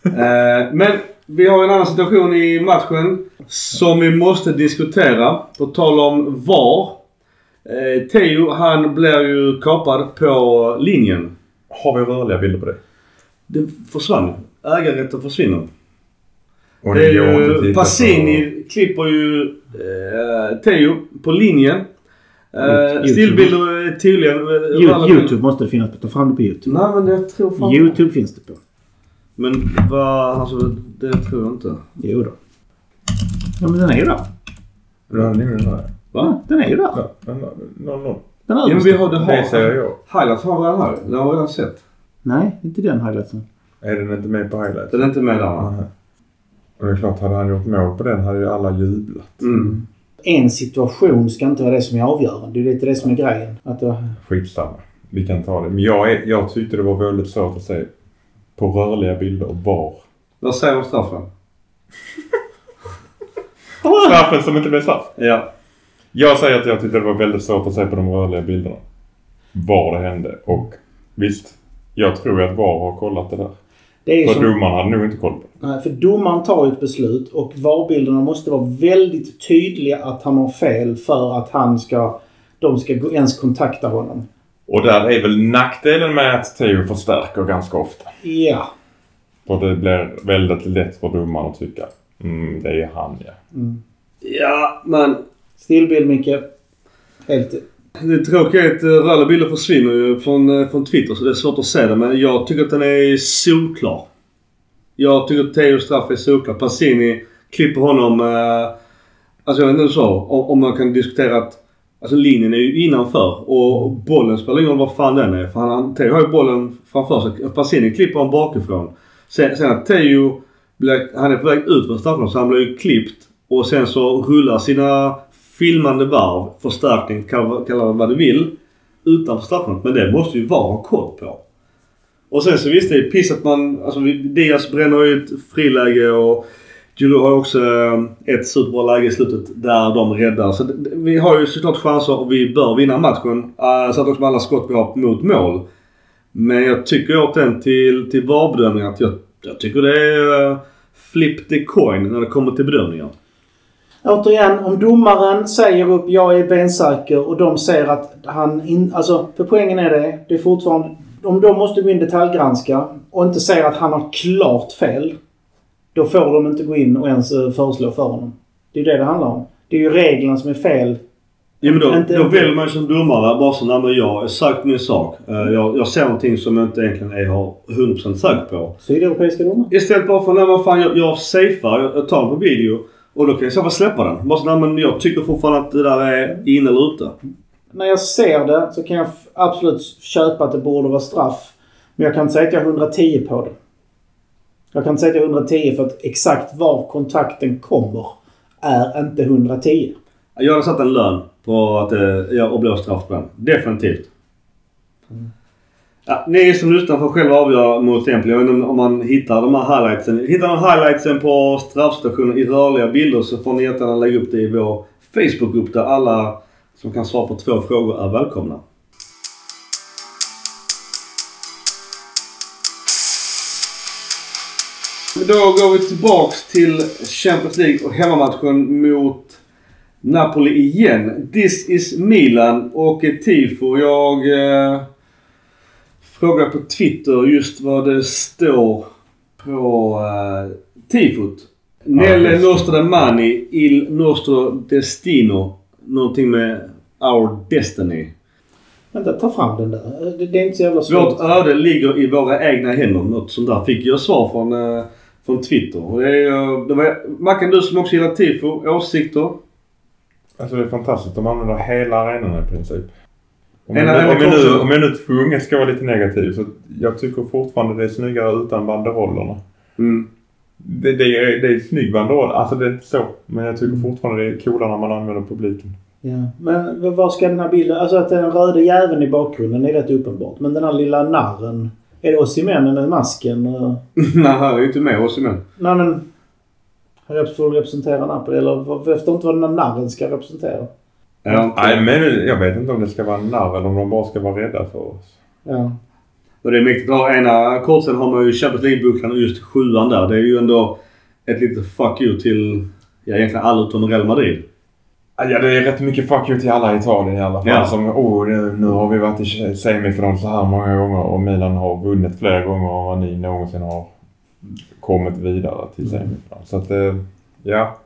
Eh, men vi har en annan situation i matchen som vi måste diskutera. På tal om VAR. Eh, Theo han blir ju kapad på linjen. Har vi rörliga bilder på det? Det försvann. Ägarrätten försvinner. Och Det är ju, Passini klipper ju eh, Theo på linjen. Eh, YouTube. stillbilder är tydligen... eh, You- Youtube måste det finnas. Ta fram det på Youtube. Nej men det tror fan Youtube finns det på. Men vad... Alltså det tror jag inte. Jo då. Ja men den är ju där. Ja, den där. Va? Ja, den är ju där. Ja, den- Noll, noll. Den Ja men översta. vi har det Det säger har. jag. Highlights har vi redan här. Det har redan sett. Nej, inte den highlightsen. Är den inte med på highlights? Den är inte med där? Nej. Och det är klart, hade han gjort mål på den hade ju alla jublat. Mm. En situation ska inte vara det som är avgörande. Det är lite det som är grejen. Att det, Skitsamma. Vi kan ta det. Men jag, är, jag tyckte det var väldigt svårt att se på rörliga bilder var. Vad säger du om straffen? Straffen som inte blev straff. Ja. Jag säger att jag tyckte det var väldigt svårt att se på de rörliga bilderna. Var det hände. Och visst, jag tror att VAR har kollat det där. det För som, domaren hade nog inte koll på det. Nej, för domaren tar ju ett beslut och VAR-bilderna måste vara väldigt tydliga att han har fel för att han ska, de ska gå- ens kontakta honom. Och där är väl nackdelen med att Theo förstärker ganska ofta. Ja. För det blir väldigt lätt för domaren att tycka mm, det är han ja. Mm. Ja, men Stillbild Micke. Helt... det tråkiga är att eh, röda bilder försvinner ju från, eh, från Twitter så det är svårt att se det. Men jag tycker att den är solklar. Jag tycker att Theos straff är solklar. Passini klipper honom... Eh, alltså jag vet inte så. Om, om man kan diskutera att... Alltså linjen är ju innanför och bollen spelar ingen roll var fan den är. För han, Teo Theo har ju bollen framför sig. Passini klipper honom bakifrån. Sen, sen att Theo blir, han är på väg ut från straffområdet så han blir ju klippt. Och sen så rullar sina filmande varv, förstärkning, kalla det vad du vill, utanför straffområdet. Men det måste ju VAR ha koll på. Och sen så visst det är piss att man, alltså Diaz bränner ju ett friläge och Giroud har ju också eh, ett superbra läge i slutet där de räddar. Så det- vi har ju såklart chanser och vi bör vinna matchen. Uh, så att också med alla skott vi har mot mål. Men jag tycker återigen till, till VAR-bedömningar att jag, jag tycker det är uh, flip the coin när det kommer till bedömningar. Återigen, om domaren säger upp jag är bensäker och de säger att han in, Alltså, för poängen är det. Det är fortfarande... Om de måste gå in detaljgranska och inte säger att han har klart fel. Då får de inte gå in och ens eh, föreslå för honom. Det är det det handlar om. Det är ju reglerna som är fel. Ja men då, Inte- då väljer man ju som domare bara så nej men jag har sagt min sak. Eh, jag, jag ser någonting som jag inte egentligen är har 100% säker på. Sydeuropeiska domare. Istället bara för nej men fan jag, jag safear, jag, jag tar den på video. Och då kan jag i så fall släppa den. Bara så nej men jag tycker fortfarande att det där är in eller ute. När jag ser det så kan jag absolut köpa att det borde vara straff. Men jag kan inte säga att jag är 110 på det. Jag kan inte säga att jag är 110 för att exakt var kontakten kommer är inte 110. Jag hade satt en lön på att eh, jag och blå straff på den. Definitivt. Ja, ni som lyssnar får själva avgöra mot Empoli. Jag vet inte om man hittar de här highlightsen. Hittar man highlightsen på straffstationen i rörliga bilder så får ni jättegärna lägga upp det i vår Facebookgrupp där alla som kan svara på två frågor är välkomna. Då går vi tillbaks till Champions League och hemmamatchen mot Napoli igen. This is Milan och tifo. Jag eh, frågar på Twitter just vad det står på eh, tifot. Nelle just det. nostro mani il nostro destino. Någonting med Our Destiny. Vänta, ta fram den där. Det, det är inte så jävla svårt. Vårt öde ligger i våra egna händer. Något sånt där fick jag svar från, eh, från Twitter. Det är, det var, Mackan, du som också gillar tifo, åsikter? Alltså det är fantastiskt. De använder hela arenorna i princip. Om jag, nu, om, jag nu, arenan- om jag nu tvunget ska vara lite negativ så jag tycker fortfarande det är snyggare utan banderollerna. Mm. Det, det, är, det är snygg banderoll. Alltså det är inte så. Men jag tycker fortfarande det är coolare när man använder publiken. Ja. Men v- vad ska den här bilden... Alltså att den röda jäveln i bakgrunden är rätt uppenbart. Men den här lilla narren. Är det Osimhen med masken? Nej, han är ju inte med oss men. Nej men... Han får representera Napoli. Eller vad- jag förstår inte vad den här narren ska representera. Ja, Nej men jag vet inte om det ska vara en narr eller om de bara ska vara rädda för oss. Ja. Och det är mäktigt ha ena kortsen har man ju Champions League-bucklan och just sjuan där. Det är ju ändå ett litet fuck you till ja, egentligen alla utom Real Madrid. Ja det är rätt mycket fuck you till alla i Italien i alla fall. Ja. Som oh, nu, nu har vi varit i semifinal så här många gånger och Milan har vunnit fler gånger än vad ni någonsin har kommit vidare till semifinal. Så att eh, ja.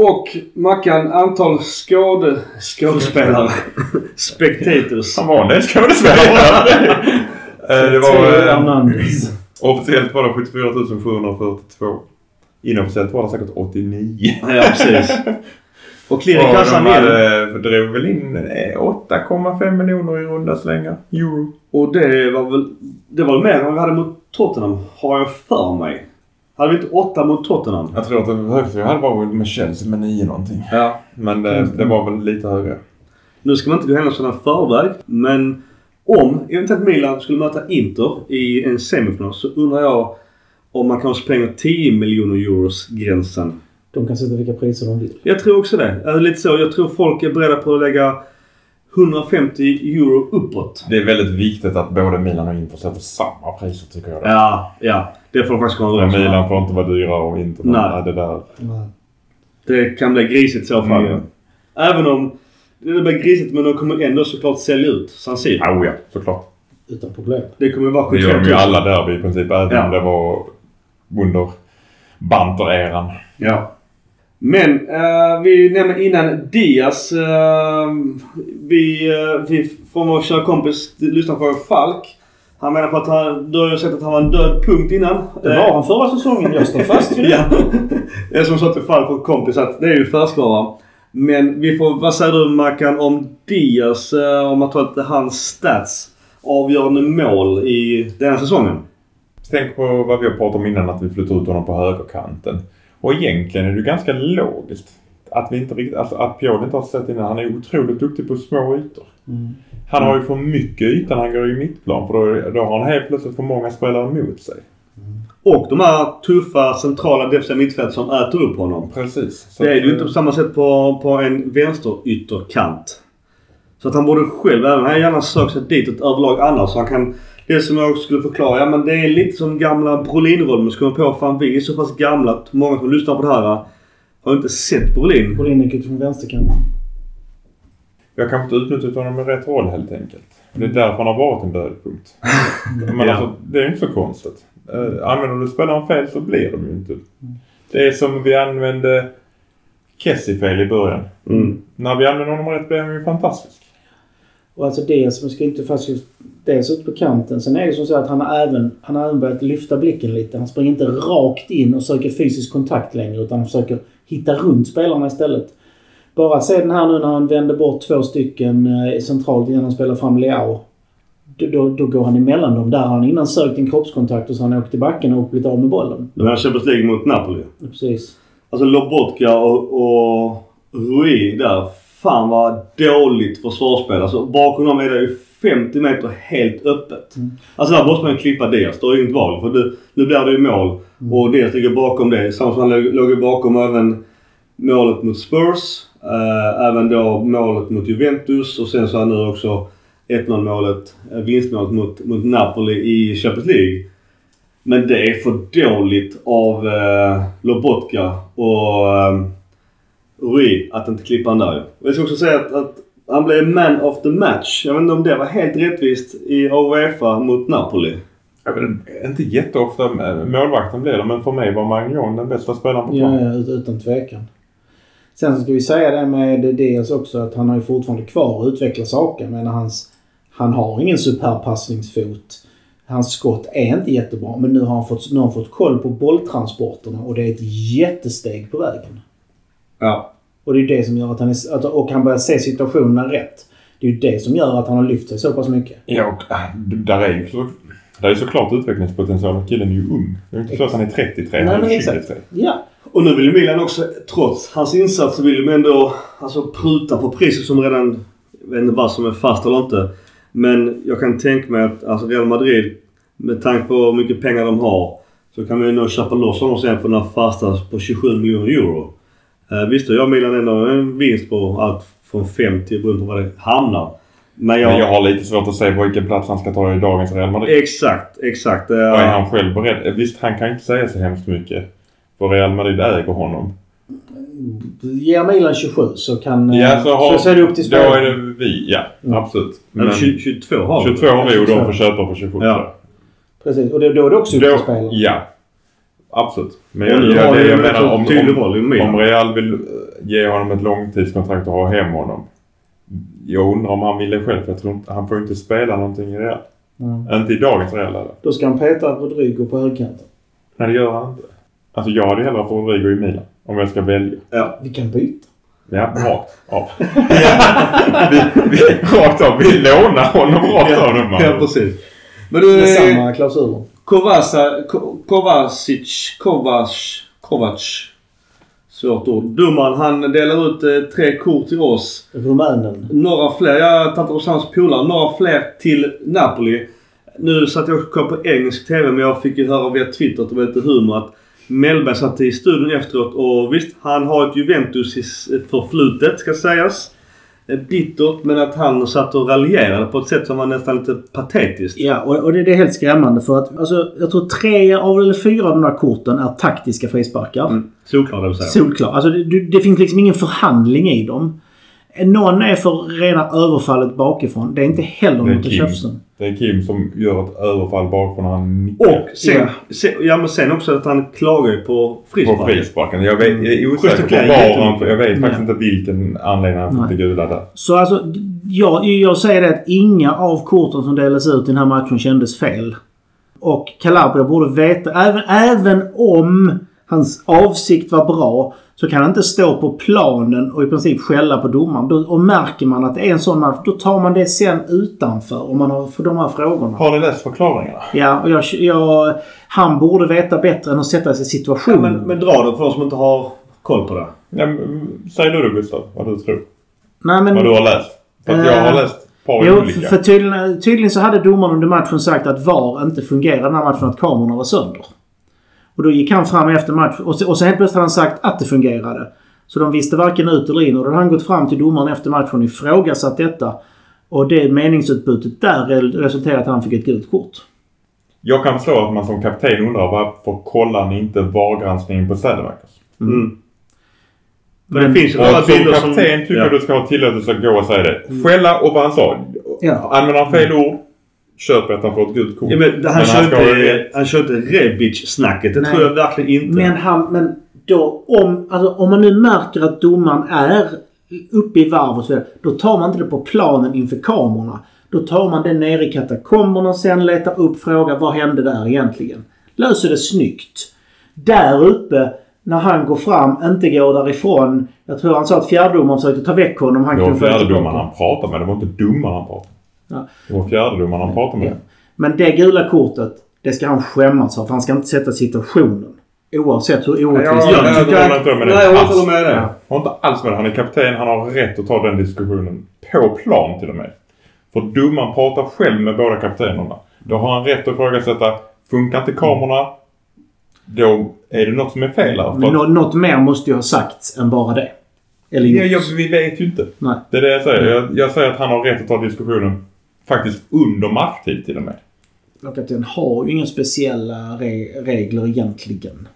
Och Mackan, antal skåde, skådespelare. Spectators. Han var en skådespelare. Eh, det var... Eh, Hernandez. Officiellt var det 74 742. Inofficiellt var det säkert 89. Ja, precis. Och klirr i kassan de hade, drog väl in eh, 8,5 miljoner i runda slängar. Euro. Och det var väl... Det var väl mer än vad vi hade mot Tottenham, har jag för mig. Hade vi inte åtta mot Tottenham? Jag tror att det högsta jag hade var med Chelsea med 9 någonting. Ja. Men det, det var väl lite högre. Nu ska man inte gå händelserna i förväg, men om eventuellt Milan skulle möta Inter i en semifinal så undrar jag om man kan spränga 10 miljoner euros gränsen. De kan sätta vilka priser de vill. Jag tror också det. Alltså, lite så. Jag tror folk är beredda på att lägga 150 euro uppåt. Det är väldigt viktigt att både Milan och Inter sätter samma priser tycker jag. Ja, ja. Det får de faktiskt komma Men överens om. Milan får inte vara dyrare och Inter Nej. Nej. det där. Det kan bli grisigt i så fall. Mm. Även om det blir grisigt men de kommer ändå såklart sälja ut San Siro. Oh ja, såklart. Utan problem. Det kommer vara Det 75 gör 000. de ju alla derby i princip. Även Ja. om det var under Banter-eran. Ja. Men eh, vi nämnde innan Diaz. eh, vi, uh, vi från vår kära kompis, på Falk. Han menar på att han, du har ju sett att han var en död punkt innan. Det var han förra säsongen. Jag står fast vid det. ja. Är som sa till Falk och kompis att det är ju färskvara. Men vi får, vad säger du Mackan om Diaz? om man tror att hans stats avgörande mål i denna säsongen? Tänk på vad vi har pratat om innan att vi flyttar ut honom på högerkanten. Och egentligen är det ganska logiskt att vi inte riktigt, alltså att Pioli inte har sett innan. Han är otroligt duktig på små ytor. Mm. Han har ju för mycket yta när han går i mittplan för då, då har han helt plötsligt för många spelare mot sig. Och de här tuffa centrala defensiva mittfält som äter upp honom. Precis. Så Det är ju inte på samma sätt på, på en vänsterytterkant. Så att han borde själv, även han gärna sökt sig ditåt överlag annars. Så han kan, det som jag också skulle förklara, ja men det är lite som gamla Brolin-rollen. Man ska komma på, fan vi är så pass gamla att många som lyssnar på det här har inte sett Brolin. Bolin gick ut från vänsterkanten. Jag kanske inte utnyttjat honom med rätt roll helt enkelt. Det är därför han har varit en dödpunkt. Men Ja. alltså, det är inte så konstigt. Uh, använder du spelaren fel så blir de ju inte. Det är som vi använde Kessie fel i början. Mm. När vi använde honom rätt blev han ju fantastisk. Och alltså dels, man ska inte fast just, dels ut på kanten. Sen är det som så att han har även, han har även börjat lyfta blicken lite. Han springer inte rakt in och söker fysisk kontakt längre utan han försöker hitta runt spelarna istället. Bara se den här nu när han vänder bort två stycken eh, centralt innan han spelar fram Leao. Då, då, då går han emellan dem. Där har han innan sökt en kroppskontakt och så har han åkt i backen och blivit av med bollen. Det var Champions League mot Napoli. Precis. Alltså Lobotka och, och Rui där. Fan vad dåligt försvarsspel. Alltså bakom dem är det ju 50 meter helt öppet. Mm. Alltså där måste man ju klippa. Det är ju inget val. För nu, nu blir det ju mål. Och Diaz ligger bakom det. Samma som han låg, ju bakom även målet mot Spurs. Eh, även då målet mot Juventus. Och sen så har han nu också 1-0 målet, eh, vinstmålet mot, mot Napoli i Champions League. Men det är för dåligt av eh, Lobotka och eh, Rui att inte klippa han där ju. Jag ska också säga att, att han blev man of the match. Jag vet inte om det var helt rättvist i Uefa mot Napoli. Jag vet, inte jätteofta eh, målvakten blir det men för mig var Magnon den bästa spelaren på planen. ja ut- utan tvekan. Sen så ska vi säga det med dels också att han har ju fortfarande kvar att utveckla saker. Men hans, han har ingen superb passningsfot. Hans skott är inte jättebra. Men nu har han fått, nu har han fått koll på bolltransporterna och det är ett jättesteg på vägen. Ja. Och det är det som gör att han är, att, och han börjar se situationerna rätt. Det är ju det som gör att han har lyft sig så pass mycket. Ja, och äh, där är ju så, där är såklart utvecklingspotential. Killen är ju ung. Det är inte så att han är 33, han är 23. Ja. Och nu vill ju Milan också, trots hans insatser, vill de ändå alltså, pruta på priset som redan... Jag vet inte vad som är fast eller inte. Men jag kan tänka mig att alltså Real Madrid, med tanke på hur mycket pengar de har, så kan vi nog köpa loss honom sen för den här fasta på 27 miljoner euro. Eh, visst, då gör Milan ändå en vinst på allt från 5 till beroende på var det hamnar. Men jag... Men jag har lite svårt att se på vilken plats han ska ta i dagens Real Madrid. Exakt, exakt. Eh, Och är han själv beredd? Visst, han kan inte säga så hemskt mycket. För Real Madrid äger honom. Ger Milan 27 så kan... eh, Ja, så, har, så, så är det upp till Då är det vi, ja. Absolut. Men Men 20, 22 har vi. 22 har vi och 22. de får köpa på 27. Ja. Precis. Och då, då är det också upp till Då, spelarna. ja. Absolut. Men jag, jag, har det jag en menar om, tydlig om, Milan. om Real vill ge honom ett långtidskontrakt och ha hem honom. Jag undrar om han vill det själv. För jag tror inte, han får inte spela någonting i Real. Ja. Inte i dagens Real eller? Då ska han peta Rodrigo på högkanten. Nej, det gör han inte. Alltså jag hade hellre fått Rodrigo i Milan. Om jag ska välja. Ja. Vi kan byta. Ja, rakt av. vi, vi, rakt av. Vi lånar honom rakt av man. Ja, precis. Men du, Med samma klausuler. Kovasa, Ko- Kovacic, Kovac, Kovac. Svårt ord. Domaren han delar ut eh, tre kort till oss. Rumänen. Några fler, jag tar inte hans polare, några fler till Napoli. Nu satt jag och kollade på engelsk TV men jag fick ju höra via Twitter att det var lite humor att Mellberg satt i studion efteråt och visst, han har ett Juventus förflutet ska sägas. Eh, Bittert men att han satt och raljerade på ett sätt som var nästan lite patetiskt. Ja, och, och det, det är helt skrämmande för att alltså, jag tror tre av eller fyra av de där korten är taktiska frisparkar. Mm. Solklar det vill säga. Solklart. Alltså, det- det finns liksom ingen förhandling i dem. Någon är för rena överfallet bakifrån. Det är inte heller något att tjafsa. Det är Kim som gör ett överfall bakifrån när han nickar. Och sen, Ja. sen, ja men sen också att han klagar ju på På frisparken. frisparken. Jag, vet, jag är osäker på var han... Jag vet faktiskt Nej. inte vilken anledning han fick det gula där. Så alltså, jag, jag säger det att inga av korten som delades ut i den här matchen kändes fel. Och Calabria borde veta, även, även om hans avsikt var bra, så kan han inte stå på planen och i princip skälla på domaren. Då, och märker man att det är en sån match, då tar man det sen utanför om man har för de här frågorna. Har ni läst förklaringarna? Ja, och jag, jag, han borde veta bättre än att sätta sig i Ja, situationen. men, men dra det för de som inte har koll på det. Ja, men, säg du då Gustav vad du tror. Nej, men, Vad du har läst. För att jag har Eh, läst Jo, olika. för, för tydligen, tydligen så hade domaren under matchen sagt att VAR inte fungerade den här matchen, att kamerorna var sönder. Och då gick han fram efter matchen och, så- och sen helt plötsligt hade han sagt att det fungerade. Så de visste varken ut eller in och då hade han gått fram till domaren efter matchen och ifrågasatt detta. Och det meningsutbytet där re- resulterade i att han fick ett gult kort. Jag kan förstå att man som kapten undrar varför kollar ni inte VAR-granskningen på Sädemarkers? Mm. För Men- det finns ju några som bilder kapten som... tycker ja. du ska ha tillåtelse att gå och säga det. Skälla och vad han sa. Ja. Använder han fel ord, köp att han får ett gult kort. Ja, men han, han kör ska ha inte, rätt. han kör inte Rebic-snacket. Det Nej. tror jag verkligen inte. Men han, men då om, alltså, om man nu märker att domaren är uppe i varv och så vidare. Då tar man inte det på planen inför kamerorna. Då tar man det ner i katakomberna sen, letar upp, frågar vad hände där egentligen? Löser det snyggt. Där uppe, när han går fram, inte går därifrån. Jag tror han sa att fjärdedomaren försökte ta väck honom. Han Det var fjärdedomaren han pratade med. Det var inte domaren han pratade med. Ja. Det var fjärdedomaren han pratade Ja. med. Men det gula kortet, det ska han skämmas för. Han ska inte sätta situationen. Oavsett hur orättvist Ja, det är. jag håller inte med det Nej, jag håller inte med det. Ja. Han har inte alls med det. Han är kapten. Han har rätt att ta den diskussionen. På plan till och med. För domaren pratar själv med båda kaptenerna. Då har han rätt att ifrågasätta. Funkar inte kamerorna? Då är det något som är fel här. Nå- något mer måste ju ha sagts än bara det. Eller Ja, gjorts. jag, vi vet ju inte. Nej. Det är det jag säger. Jag, jag säger att han har rätt att ta diskussionen faktiskt under matchtid till och med. Lagkapten har ju inga speciella re- regler egentligen.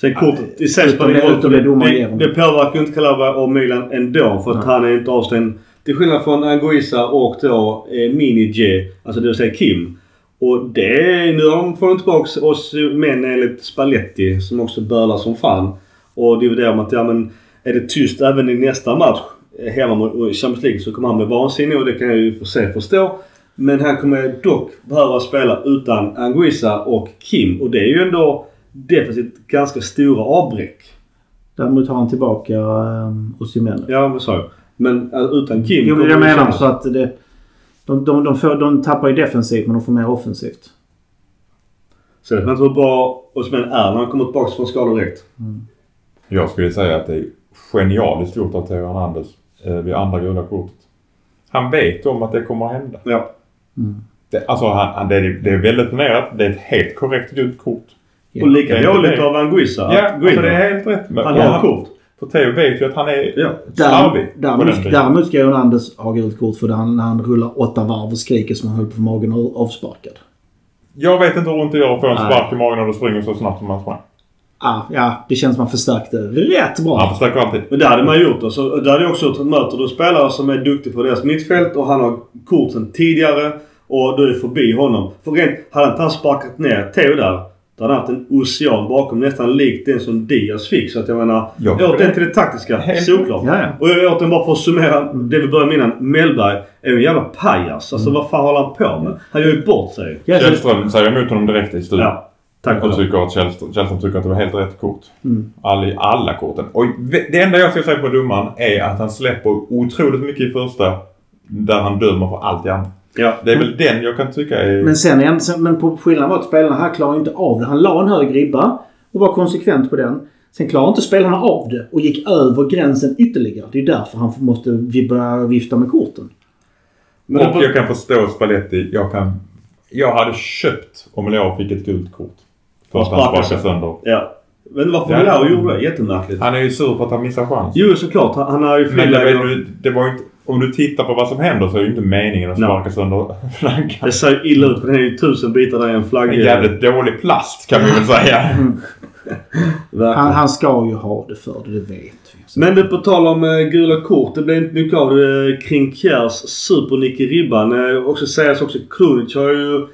Sen kortet i sig Utom det- utom det Det, det påverkar ju inte Calabria och Milan ändå. För att han är inte avstängd. Till skillnad från Anguissa och då eh, Mini-J. Alltså det vill säga Kim. Och det... Nu har de fått tillbaka oss män enligt Spalletti som också bölar som fan. Och dividerar med att ja men är det tyst även i nästa match hemma mot Champions League så kommer han bli vansinnig och det kan jag ju för sig förstå. Men han kommer dock behöva spela utan Anguissa och Kim och det är ju ändå defensivt ganska stora avbräck. Däremot har han tillbaka um, Osimhen. Ja, vad sa jag? Men äh, utan Kim Jo, jag menar så att det... De, de, de, får, de tappar ju defensivt men de får mer offensivt. Så det vet man inte hur bra Osimhen är när han kommer tillbaka från skador direkt. Jag skulle säga att det är genialiskt gjort av Theo Hernandez eh, vid andra gula kortet. Han vet om att det kommer att hända. Ja. Det, alltså han, han, det, är, det är väldigt planerat. Det är ett helt korrekt gult kort. Ja. Och lika dåligt av Anguissa Ja, alltså det där. är helt rätt. Men, Han har kort. För Theo vet ju att han är Ja. slarvig Däremot, ska Jon Anders ha gult kort för han, när han rullar åtta varv och skriker som han höll på magen och avsparkad. Jag vet inte hur ont det gör att få en spark i magen när du springer så snabbt som han sprang. Ah, ja, det känns som han förstärkte rätt bra. Han försöker alltid. Men det hade man gjort. Alltså, det hade jag också gjort. Möter du spelare som är duktiga på deras mittfält och han har kort sedan tidigare och du är förbi honom. För rent, hade inte han sparkat ner Theo där, då hade han haft en ocean bakom nästan likt den som Diaz fick. Så att jag menar, Ja. jag åt den till det taktiska. Helt- Såklart. Ja, ja. Och jag åt den bara för att summera det vi började med innan. Mellberg är ju en jävla pajas. Alltså vad fan håller han på med? Han gör ju bort sig. Källström säger emot honom direkt i studion. Ja. Tack Och tycker att Källström, tycker att det var helt rätt kort. Mm. All, alla korten. Och det enda jag ska säga på domaren är att han släpper otroligt mycket i första. Där han dömer för allt i andra. Ja. Det är väl den jag kan tycka är... Men sen, igen, men på skillnaden var att spelarna här klarar inte av det. Han la en hög ribba och var konsekvent på den. Sen klarar inte spelarna av det och gick över gränsen ytterligare. Det är därför han måste börja vifta med korten. Men och jag kan förstå Spalletti. Jag kan... Jag hade köpt om Leao fick ett gult kort. För att han Sparkar sönder. ja. Men varför Ja. Leao gjorde det? Jättemärkligt. Han är ju sur för att han missar chans. Jo, såklart. Han, han har ju Men fel det, det var ju inte... Om du tittar på vad som händer så är det ju inte meningen att sparka sönder flaggan. Det ser ju illa ut för det är ju tusen bitar där i en flagga. En jävligt dålig plast kan vi väl säga. Verkligen. Han, han ska ju ha det för det, det vet vi. Så- Men det på tal om eh, gula kort. Det blev inte mycket av det eh, kring Kjärs supernick i ribban. Eh, också sägas också Krunic har ju...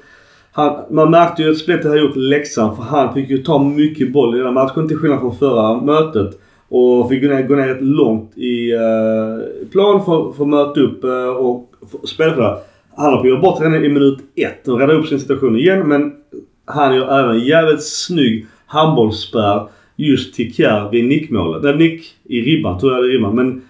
Han, man märkte ju att Spletti hade gjort läxan för han fick ju ta mycket boll i den matchen till skillnad från förra mötet. Och fick gå ner, gå ner rätt långt i eh, plan för, för att möta upp eh, och spela för det. Han har på att göra bort redan i minut ett och rädda upp sin situation igen men han gör även en jävligt snygg handbollsspärr just till Kjär vid nickmålet. Nej, nick i ribban, tror jag det är ribban. Men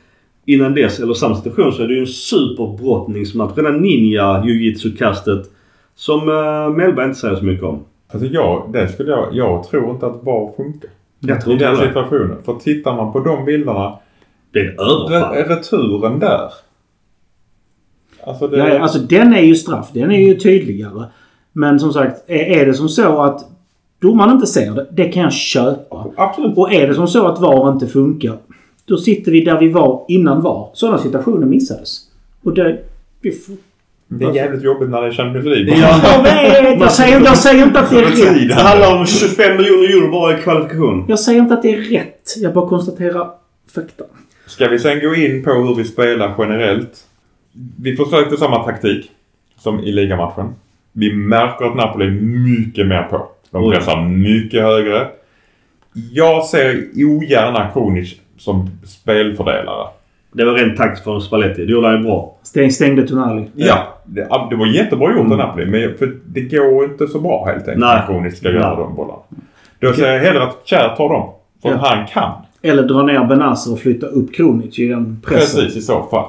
innan dess, eller samma situation, så är det ju en superbrottningsmatch. Redan ninja jujitsu-kastet. Som uh, Mellberg inte säger så mycket om. Alltså jag, det skulle jag, jag tror inte att VAR funkar. Jag tror I den heller. situationen. För tittar man på de bilderna. Det är överfall. Re, returen där. Alltså det... Ja, alltså den är ju straff. Den är ju tydligare. Men som sagt, är, är det som så att domaren inte ser det, det kan jag köpa. Absolut. Och är det som så att VAR inte funkar, då sitter vi där vi var innan VAR. Sådana situationer missades. Och det... Vi får, Det är jävligt jobbigt när det är Champions League. Ja. jag, vet, jag, säger, jag säger inte att det är rätt. Det handlar om 25 miljoner euro bara i kvalifikation. Jag säger inte att det är rätt. Jag bara konstaterar fakta. Ska vi sen gå in på hur vi spelar generellt? Vi försökte samma taktik som i ligamatchen. Vi märker att Napoli är mycket mer på. De pressar mycket högre. Jag ser ogärna Kronic som spelfördelare. Det var rent taktiskt från Spalletti. Det gjorde han ju bra. Stäng, stängde Tonali. Ja, det, det var jättebra gjort av Napoli. Men för det går inte så bra helt enkelt Nej. när Kronic ska göra de bollarna. Då säger jag hellre att Kjär tar dem. För Ja. han kan. Eller dra ner Benazer och flytta upp Kronic i den pressen. Precis i så fall.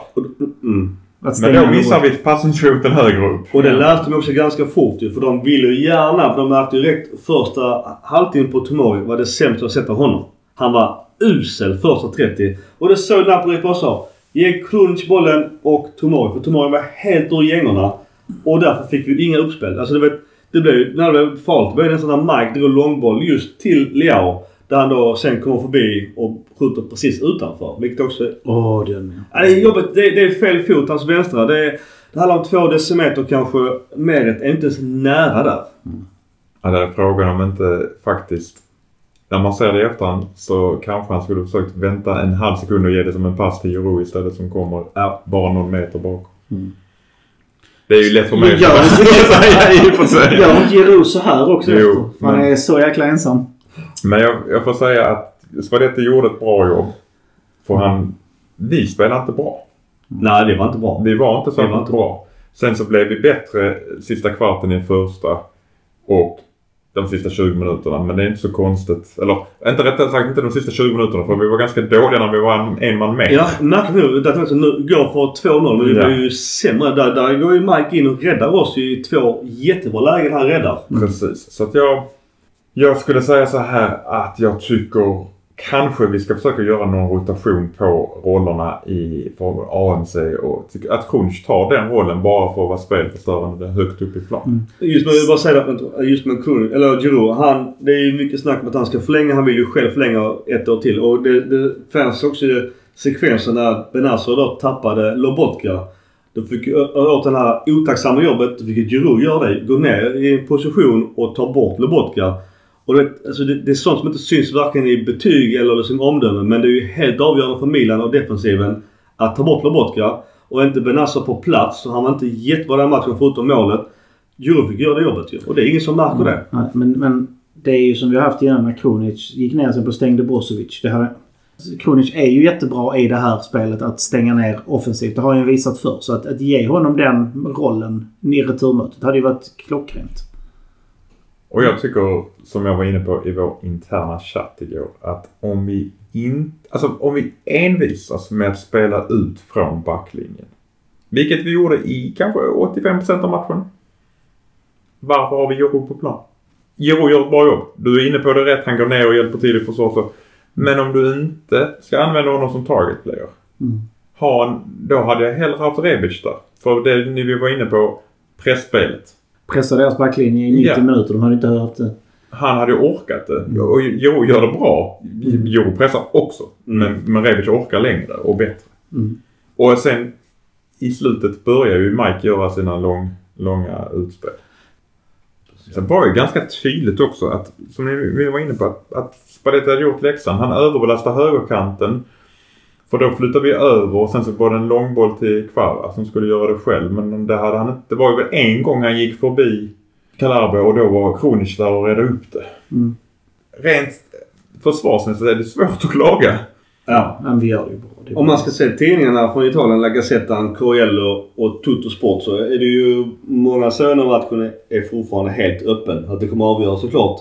Mm. Men då den missar vi passningsfoten högre upp. Och det läste de också ganska fort ju. För de ville ju gärna, för de märkte direkt första halvtimmen på Tomori var det sämsta jag sett av honom. Han var usel första 30. Och det såg Napoli på sa. Ge Krunic bollen och Tomori. För Tomori var helt ur gängorna. Och därför fick vi inga uppspel. Alltså det, var, det blev ju, när det blev farligt, det var ju nästan när Mike drog långboll just till Leao. Där han då sen kommer förbi och skjuter precis utanför. Vilket också Åh, den Ja, det är jobbigt. Det, det är fel fot, hans vänstra. Det, är- det handlar om två decimeter kanske. Meret är inte ens nära där. Ja, det är frågan om inte faktiskt... När man ser det i efterhand så kanske han skulle försökt vänta en halv sekund och ge det som en pass till Juro istället som kommer Ja. bara någon meter bakom. Det är ju lätt för mig att säga i och för sig. Gör inte Giroud så här också Jo, efter? Han men- är så jäkla ensam. Men jag, jag får säga att Spadetti gjorde ett bra jobb. För han, vi spelade inte bra. Nej, det var inte bra. Vi var inte så var inte bra. Sen så blev vi bättre sista kvarten i den första och de sista 20 minuterna. Men det är inte så konstigt. Eller inte rättare sagt inte de sista 20 minuterna för vi var ganska dåliga när vi var en, en man mer. Ja, märkligt nog. Det att nu går för 2-0 men vi Ja. blir ju sämre. Där, där går ju Mike in och räddar oss i två jättebra lägen han räddar. Precis. Så att jag, jag skulle säga så här att jag tycker kanske vi ska försöka göra någon rotation på rollerna i för AMC och att Crunch tar den rollen bara för att vara spelförstörande högt upp i plan. Just med, jag vill bara säga det, just med Kun, eller Giroud. Han, det är ju mycket snack om att han ska förlänga. Han vill ju själv förlänga ett år till. Och det, det fanns också ju sekvensen när Benazzo då tappade Lobotka. Då fick ju åt det här otacksamma jobbet. Då fick ju Giroud göra det. Gå ner i en position och ta bort Lobotka. Och det, alltså det, det är sånt som inte syns varken i betyg eller liksom omdöme. Men det är ju helt avgörande för Milan och defensiven att ta bort Lobotka. Och inte Benassa på plats. Så han var inte jättebra den matchen förutom målet. Giroud gör det jobbet ju. Och det är ingen som märker det. Nej, men, men det är ju som vi har haft innan när Kronic gick ner sen på stängde Brozovic. Det här, Kronic är ju jättebra i det här spelet att stänga ner offensivt. Det har han ju visat förr. Så att, att ge honom den rollen i returmötet hade ju varit klockrent. Och jag tycker, som jag var inne på i vår interna chatt igår, att om vi inte, alltså om vi envisas med att spela ut från backlinjen. Vilket vi gjorde i kanske 85% av matchen. Varför har vi Jiro på plan? Jiro gör ett bra jobb. Du är inne på det rätt. Han går ner och hjälper till i försvar. så. Men om du inte ska använda honom som target player. Mm. Ha en, då hade jag hellre haft Rebic där. För det ni vi var inne på, pressspelet. Pressa deras backlinje i 90 Ja. minuter. De hade inte hört det. Han hade ju orkat det. Och Jo gör det bra. Jo pressar också. Men, men Rebic orkar längre och bättre. Mm. Och sen i slutet börjar ju Mike göra sina lång, långa utspel. Sen var ju ganska tydligt också att, som ni, vi var inne på, att, att Spalletti hade gjort läxan. Han överbelastade högerkanten. För då flyttade vi över och sen så var det en långboll till Kvara som skulle göra det själv. Men det hade han inte. Det var ju väl en gång han gick förbi Calabria och då var Kronic där och redde upp det. Mm. Rent försvarsmässigt är det svårt att klaga. Ja. Men vi gör det ju bra. Det Om man ska se tidningarna från Italien, La Gazzetta, Corriello och Tutto Sport så är det ju många söner matchen är fortfarande helt öppen. Att det kommer att avgöras såklart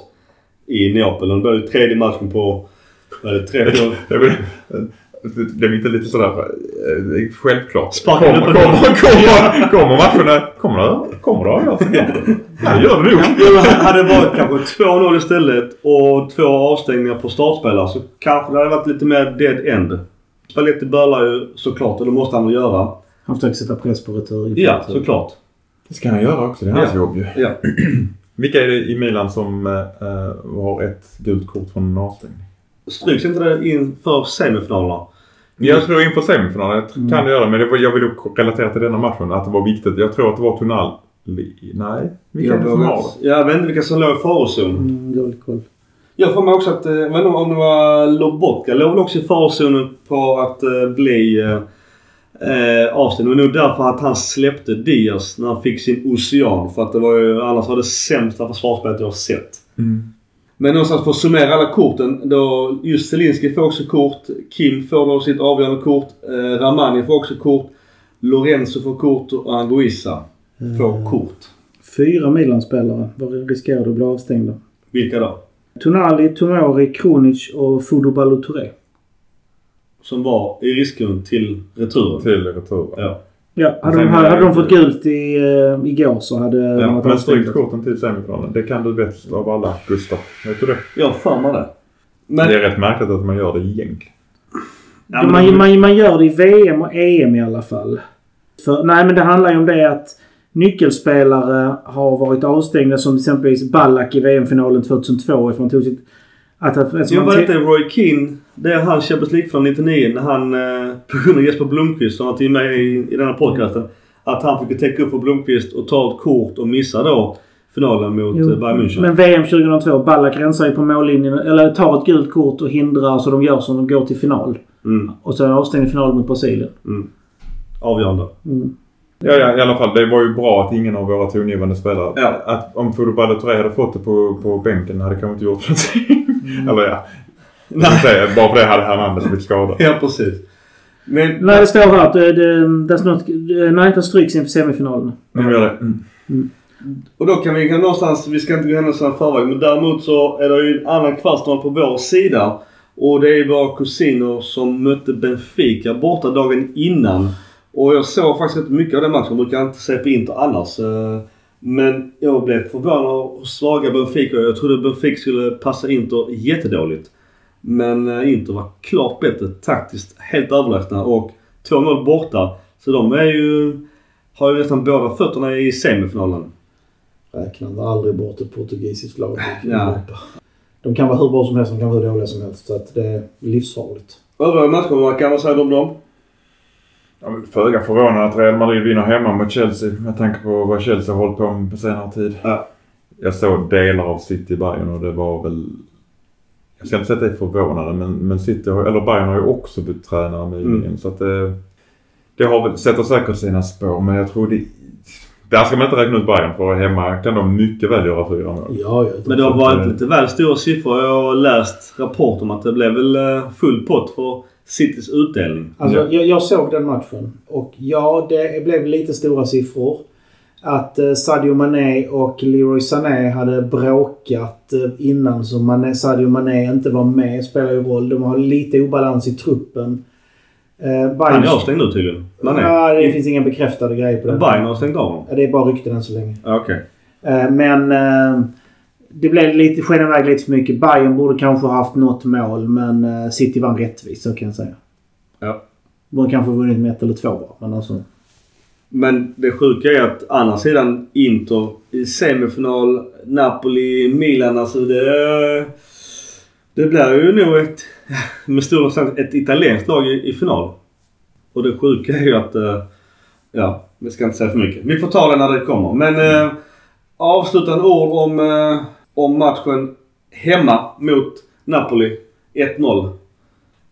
i Neapel. Och Det blir tredje matchen på vad är det, tre, fyra... Det är inte lite sådär eh, självklart. Kommer, kommer, kommer, kommer matcherna... Kommer det? Kommer det? Ja, det gör det nog. Ja, hade det varit kanske 2-0 istället och två avstängningar på startspelare så kanske det hade varit lite mer dead end. Spalletti börjar ju såklart och det måste han väl göra. Han försöker sätta press på retur. Ja, såklart. Det ska han göra också. Det är hans Ja. jobb ju. Ja. Vilka är det i Milan som eh, har ett gult kort från en avstängning? Stryks inte det inför semifinalerna? Jag tror inför semifinalen kan det göra men det var, jag vill relatera till denna matchen att det var viktigt. Jag tror att det var Tonali. Nej, vilka är det som har det? Jag vet inte vilka som låg i farozon. Mm, dålig koll. Jag får mig också att, eh, jag vet inte om det var Lobotka, låg väl också i farozonen på att eh, bli eh, eh, avstängd. Men nog därför att han släppte Diaz när han fick sin ocean. För att det var ju, annars var det sämsta försvarsspelet jag har sett. Mm. Men någonstans för att summera alla korten. Då just Zelinski får också kort. Kim får då sitt avgörande kort. Eh, Ramani får också kort. Lorenzo får kort och Anguissa får kort. Fyra Milan-spelare. Du att bli avstängda? Vilka då? Tonali, Tomori, Kronic och Fodo Balotore. Som var i riskgrund till returen. Till retur. Ja. Ja, hade, Sen de, hade, de fått gult i, uh, igår så hade de Ja, varit men strykt korten till semifinalen. Det kan du bäst av alla, Gustav. Vet du det? Jag har för mig det. Men, Det är rätt märkligt att man gör det egentligen. Ja, man, man, man gör det i VM och EM i alla fall. För, nej, men det handlar ju om det att nyckelspelare har varit avstängda som exempelvis Ballack i VM-finalen 2002 ifrån tog sitt... Att, alltså te- inte Roy Keane. Det är han Champions League från 99 när han, eh, på grund av Jesper Blomqvist som var till med i, i den här podcasten. Att han fick täcka upp för Blomqvist och ta ett kort och missa då finalen mot Jo, eh, Bayern München. Men VM 2002, Ballack rensar ju på mållinjen, eller tar ett gult kort och hindrar så de gör som de går till final. Mm, Och så är det avstängning i final mot Brasilien. mm. Avgörande. Mm. Ja, ja, i alla fall. Det var ju bra att ingen av våra tongivande spelare... Ja. Att om Fodo Balotore hade fått det på, på bänken hade det kanske inte gjort någonting. Eller ja. Nej. Bara för det hade Hernandez blivit skadad. Ja, precis. Men... Nej, det står här att nej, de stryks inför semifinalen. Men gör det. Mm. Och då kan vi kan någonstans, vi ska inte gå händelserna i förväg, men däremot så är det ju en annan kvartsfinal på vår sida. Och det är våra kusiner som mötte Benfica borta dagen innan. Och jag såg faktiskt inte mycket av den matchen. Jag brukar inte se på Inter annars. Eh, Men jag blev förvånad av hur svaga Benfica. Jag trodde Benfica skulle passa Inter jättedåligt. Men eh, Inter var klart bättre taktiskt. Helt överlägsna och 2-0 borta. Så de är ju... Har ju nästan båda fötterna i semifinalen. Räknar aldrig bort ett portugisiskt lag. Ja. De kan vara hur bra som helst, de kan vara hur dåliga som helst. Så att det är livsfarligt. Övriga matcher, vad kan man säga om dem? Föga förvånande att Real Madrid vinner hemma mot Chelsea med tanke på vad Chelsea har hållit på med på senare tid. Ja. Jag såg delar av City Bayern och det var väl... Jag ska inte säga att det är förvånande men, men City har, eller Bayern har ju också bytt tränare nyligen Mm. så att det... Det har väl, sätter säkert sina spår men jag tror det... Där ska man inte räkna ut Bayern för hemma kan de mycket väl göra fyra mål. Ja, ja. Men det har varit lite väl stora siffror. Jag har läst rapport om att det blev väl eh, full pott för Citys utdelning. Alltså, Ja. jag, jag såg den matchen och ja, det blev lite stora siffror. Att eh, Sadio Mané och Leroy Sané hade bråkat eh, innan så Mané, Sadio Mané inte var med spelar ju roll. De har lite obalans i truppen. Eh, Han Bayern, är avstängd nu tydligen. Man är. ja, det finns inga bekräftade grejer på det. Bayern har stängt av honom. Ja, det är bara rykten än så länge. Okej. Eh, Men eh, det blev lite, sken iväg lite för mycket. Bayern borde kanske ha haft något mål men eh, City vann rättvist, så kan jag säga. Ja. Borde kanske vunnit med ett eller två bara, men alltså. Men det sjuka är att andra sidan Inter i semifinal, Napoli, Milan. Alltså det... Det blir ju nog ett, med stor sannolikhet, ett italienskt lag i, i final. Och det sjuka är ju att... eh, Ja, vi ska inte säga för mycket. Vi får ta det när det kommer. Men eh, avslutande ord om, om matchen hemma mot Napoli. 1-0.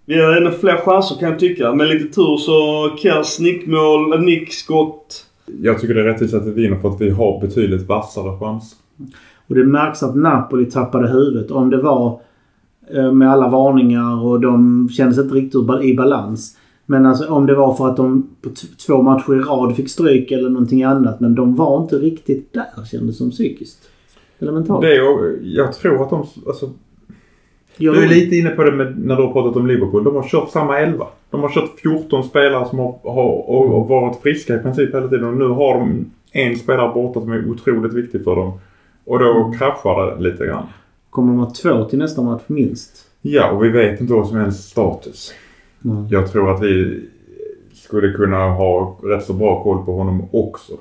Vi har ännu fler chanser kan jag tycka. Med lite tur så Kjells nickmål, nickskott. Jag tycker det är rättvist att vi vinner för att vi har betydligt vassare chans. Och det märks att Napoli tappade huvudet. Om det var eh, med alla varningar och de kändes inte riktigt i balans. Men alltså om det var för att de på två matcher i rad fick stryk eller någonting annat. Men de var inte riktigt där kändes som psykiskt. Eller mentalt. Det är, ju- jag tror att de... Alltså, Jag- Du är lite inne på det med, när du har pratat om Liverpool. De har kört samma elva. De har kört 14 spelare som har, har och, och varit friska i princip hela tiden. Och nu har de en spelare borta som är otroligt viktig för dem. Och då kraschar det lite grann. Kommer de ha två till nästa match minst? Ja, och vi vet inte vad som är ens status. Nej. Jag tror att vi skulle kunna ha rätt så bra koll på honom också.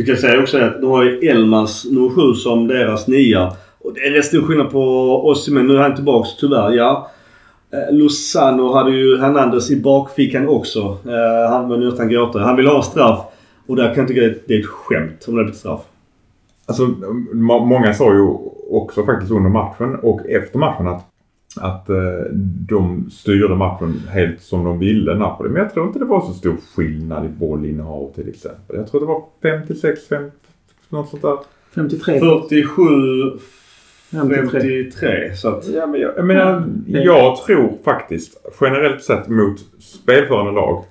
Vi kan säga också att de har ju Elmas nummer 7 som deras nia. Och det är rätt stor skillnad på oss men nu är han tillbaks tyvärr. Ja. Eh, Lozano hade ju Hernandez i bakfickan också. Eh, han var nästan gråta. Han vill ha straff. Och där kan jag tycka att det är ett skämt om det blir ett straff. Alltså, många sa ju också faktiskt under matchen och efter matchen att, att eh, de styrde matchen helt som de ville, Napoli. Men jag tror inte det var så stor skillnad i bollinnehav till exempel. Jag tror det var 56, 5, något sånt där. 53. 47 53. 53. Så att... Ja, men jag, jag menar, jag tror faktiskt generellt sett mot spelförande lag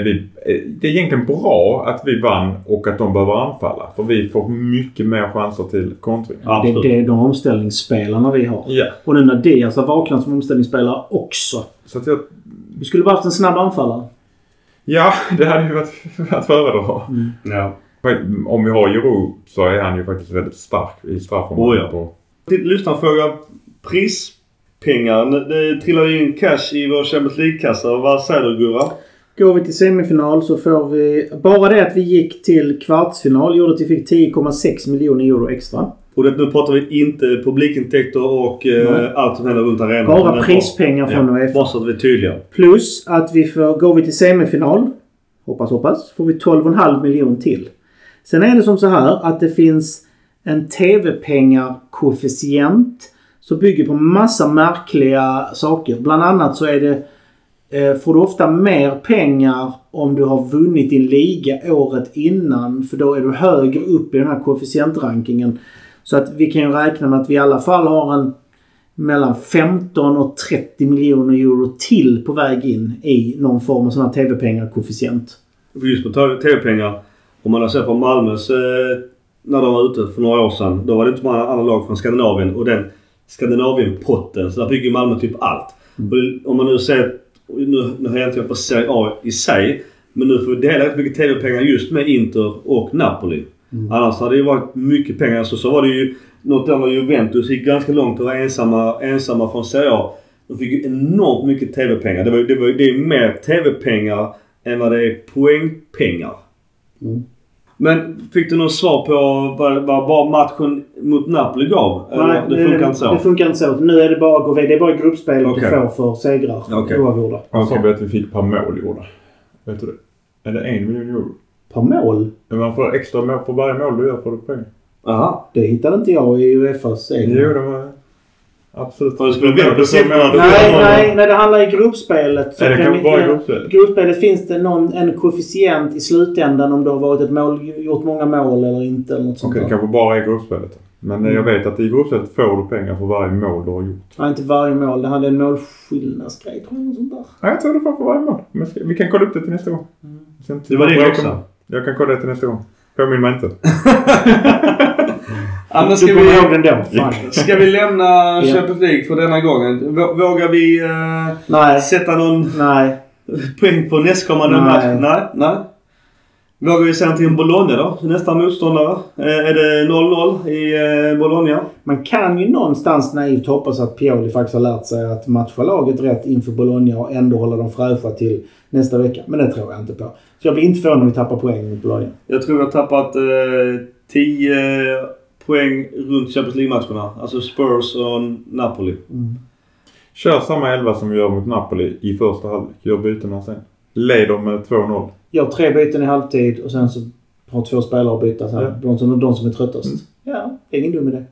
vi, är- det är egentligen bra att vi vann och att de behöver anfalla. För vi får mycket mer chanser till kontring. Det är Absolut. det, de omställningsspelarna vi har. Ja. Och nu när Diaz har vaknat som omställningsspelare också. Så att jag, Vi skulle bara haft en snabb anfallare. ja, det hade ju varit att föredra. Ja. Om vi har Giroud så är han ju faktiskt väldigt stark i straffområdet. Oh ja. lyssnarfråga. Prispengar. Det trillar ju in cash i vår Champions League-kassa. Vad säger du Gurra? Går vi till semifinal så får vi... Bara det att vi gick till kvartsfinal gjorde att vi fick 10,6 miljoner euro extra. Och det, nu pratar vi inte publikintäkter och eh, allt som händer runt arenan. Bara prispengar från ja, Uefa. Bara så att vi är tydliga. Plus att vi får... Går vi till semifinal, hoppas hoppas, får vi 12,5 miljoner till. Sen är det som så här att det finns en TV-pengar-koefficient som bygger på massa märkliga saker. Bland annat så är det får du ofta mer pengar om du har vunnit din liga året innan. För då är du högre upp i den här koefficientrankingen. Så att vi kan ju räkna med att vi i alla fall har en mellan 15 och 30 miljoner euro till på väg in i någon form av sån här TV-pengar koefficient. Just på TV-pengar. Om man sett på Malmös eh, när de var ute för några år sedan. Då var det inte många andra lag från Skandinavien och den Skandinavien-potten. Så där fick ju Malmö typ allt. Det- om man nu ser... Nu, nu har jag inte jag på Serie A i sig. Men nu får vi dela rätt mycket TV-pengar just med Inter och Napoli. Annars hade det ju varit mycket pengar. Så, så var det ju... Något år när Juventus gick ganska långt och var ensamma, ensamma från Serie A. De fick ju enormt mycket TV-pengar. Det, var, det, var, det är mer TV-pengar än vad det är poängpengar. Mm. Men fick du något svar på vad, vad, vad matchen mot Napoli gav? Eller, det funkar inte så? Det funkar inte så. Nu är det bara att gå vidare. Det är bara gruppspelet Okej. du får för segrar. Okej. Oavgjorda. Vad sa vi att vi fick per mål gjorda? Vet du det? Är det en miljon euro? Per mål? Men man får extra mål för varje mål du gör får du pengar. Aha. Det hittade inte jag i Uefas egna. Jo, det var... Absolut. Och det skulle vända på siffrorna. Nej, nej, nej. Det handlar i gruppspelet. Nej, det kan vi- vara i gruppspelet. gruppspelet finns det någon, en koefficient i slutändan om du har varit ett mål, gjort många mål eller inte. Eller något sånt Okej, det där. kanske bara är gruppspelet. Men eh, jag vet att i gruppspelet får du pengar för varje mål du har gjort. Nej, inte varje mål. Det hade en målskillnadsgrej tror jag. Sånt där. Nej, jag tror du får för varje mål. Men ska, vi kan kolla upp det till nästa gång. Sen till- Det var din kan- Jag kan kolla det till nästa gång. Påminn mig inte. Ja, men Du ska, kommer ihåg vi, den då? Fan. ska vi lämna Ja. Champions League för denna gången? Vå- Vågar vi eh, Nej. sätta någon Nej. poäng på nästkommande Nej. match? Nej. Nej. Vågar vi säga till en Bologna då? Nästa motståndare. Eh, är det 0-0 i eh, Bologna? Man kan ju någonstans naivt hoppas att Pioli faktiskt har lärt sig att matcha laget rätt inför Bologna och ändå hålla dem fräscha till nästa vecka. Men det tror jag inte på. Så jag blir inte förvånad om vi tappar poäng mot Bologna. Jag tror vi har tappat eh, 10 poäng runt Champions League-matcherna. Alltså Spurs och Napoli. Kör samma elva som vi gör mot Napoli i första halvlek. Gör bytena sen. Leder med 2-0. Gör tre byten i halvtid och sen så har två spelare att byta sen. Ja. De, som, de som är tröttast. Ja, det är ingen dum idé.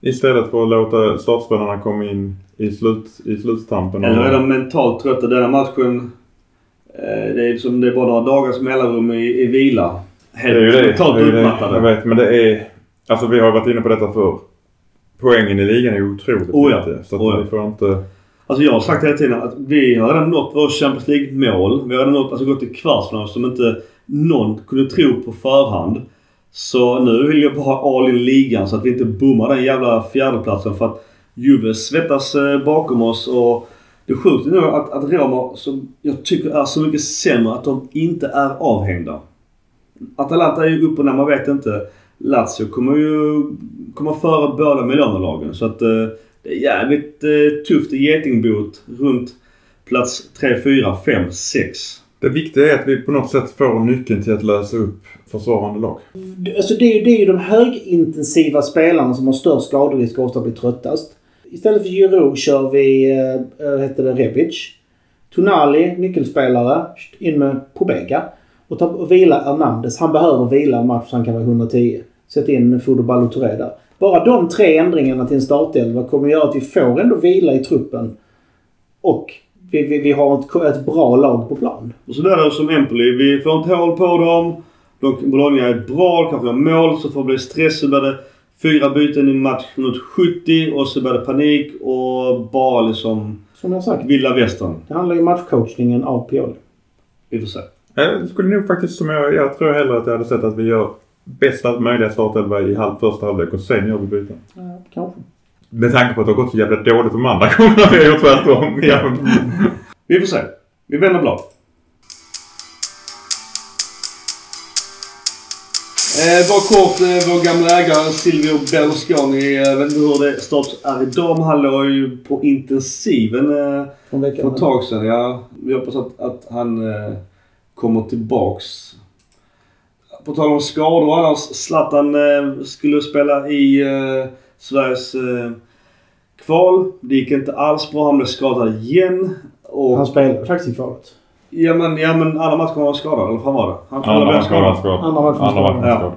Istället för att låta startspelarna komma in i, slut, i sluttampen. Eller är de mentalt trötta? Denna matchen... Eh, det är som det är bara några dagars mellanrum i, i vila. Det är ju Helt det. mentalt det, är ju det. Jag vet, men det är... Alltså vi har varit inne på detta för Poängen i ligan är otroligt Oh ja. viktiga. Så Oh ja. vi får inte... Alltså jag har sagt hela tiden att vi har redan nått vår Champions League-mål. Vi har redan nått, alltså gått till kvartsfinal som inte någon kunde tro på förhand. Så nu vill jag bara ha all in ligan så att vi inte bommar den jävla fjärdeplatsen för att Juve svettas eh, bakom oss och det är sjukt nu att, att Roma, som jag tycker är så mycket sämre, att de inte är avhängda. Atalanta är ju upp och ner, man vet inte. Lazio kommer ju komma före båda Milano-lagen så att eh, det är jävligt eh, tufft i getingbot runt plats 3, 4, 5, 6. Det viktiga är att vi på något sätt får nyckeln till att lösa upp försvarande lag. Alltså det, är ju, det är ju de högintensiva spelarna som har störst skaderisk och ofta blir tröttast. Istället för Giroud kör vi, vad heter det, Rebic. Tonali, nyckelspelare, in med Pobega. Och, ta, och vila Hernandez. Han behöver vila en match så han kan vara 110. Sätt in Fodo Balotore där. Bara de tre ändringarna till en startelva kommer göra att vi får ändå vila i truppen. Och vi, vi, vi har ett, ett bra lag på plan. Och så det som Empoli. Vi får inte hål på dem. De, Bologna är bra, kanske har mål. Så får det bli stress. Så blir det fyra byten i match minut 70 och så blir det panik och bara liksom Som jag sagt. vilda västern. Det handlar ju om matchcoachningen av Pioli. Vi får se. Jag skulle nog faktiskt som jag, jag tror hellre att jag hade sett att vi gör bästa möjliga startelva i halv, första halvlek och sen gör vi byten. Ja, kanske. Med tanke på att det har gått så jävla dåligt de andra gångerna vi har gjort tvärtom. Ja. Vi får se. Vi vänder blad. Eh, bara kort, eh, vår gamla ägare Silvio Berlusconi. Jag vet inte hur det status är idag men han låg ju på intensiven eh, för ett tag sedan. Ja, vi hoppas att, att han eh, kommer tillbaks. På tal om skador annars. Zlatan eh, skulle spela i eh, Sveriges eh, kval. Det gick inte alls bra. Han blev skadad igen. Och, Han spelade faktiskt i kvalet. ja, men, ja men alla matcher var han skadad. Eller vad var det? Han var skadad. Andra matchen Ja. skadad.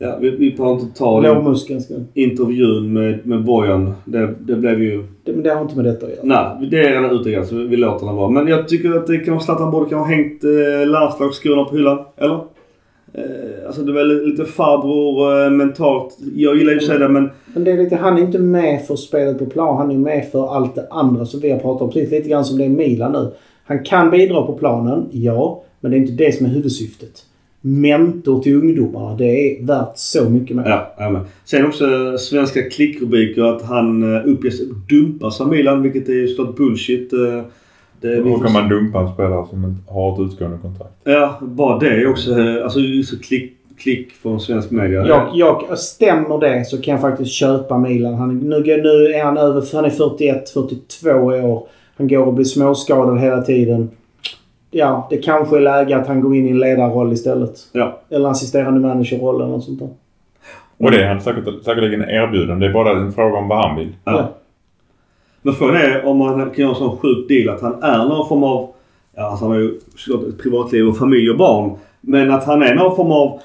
Ja, vi, vi behöver inte ta den ska... intervjun med, med Bojan. Det, det blev ju... Det, men det har inte med detta att göra. Nej, det är redan utegrat så vi, vi låter den vara. Men jag tycker att det kan Zlatan borde kanske ha hängt eh, landslagsskorna på hyllan. Eller? Eh, alltså det är lite farbror eh, mentalt. Jag gillar ju säga det men Men det är lite, han är inte med för spelet på plan. Han är med för allt det andra som vi har pratat om. Precis lite grann som det är Milan nu. Han kan bidra på planen, ja. Men det är inte det som är huvudsyftet. Mentor till ungdomarna, det är värt så mycket mer. Ja, ja men. Sen också svenska klickrubriker att han uh, uppges dumpas av Milan, vilket är ju såklart bullshit. Det, får kan man dumpa en spelare som inte har ett utgående kontrakt? Ja, bara det är också alltså, så klick, klick från svensk media. Jag, jag, stämmer det så kan jag faktiskt köpa Milan. Han, nu, nu är han över, han är 41, 42 år. Han går och blir småskadad hela tiden. Ja, det kanske är läge att han går in i en ledarroll istället. Ja. Eller assisterande managerroll eller något sånt där. Och det är han säkert, säkerligen erbjuden. Det är bara en fråga om vad han vill. Ja. Men frågan är om man kan göra en sån sjuk deal att han är någon form av... Ja, alltså han har ju såklart ett privatliv och familj och barn. Men att han är någon form av...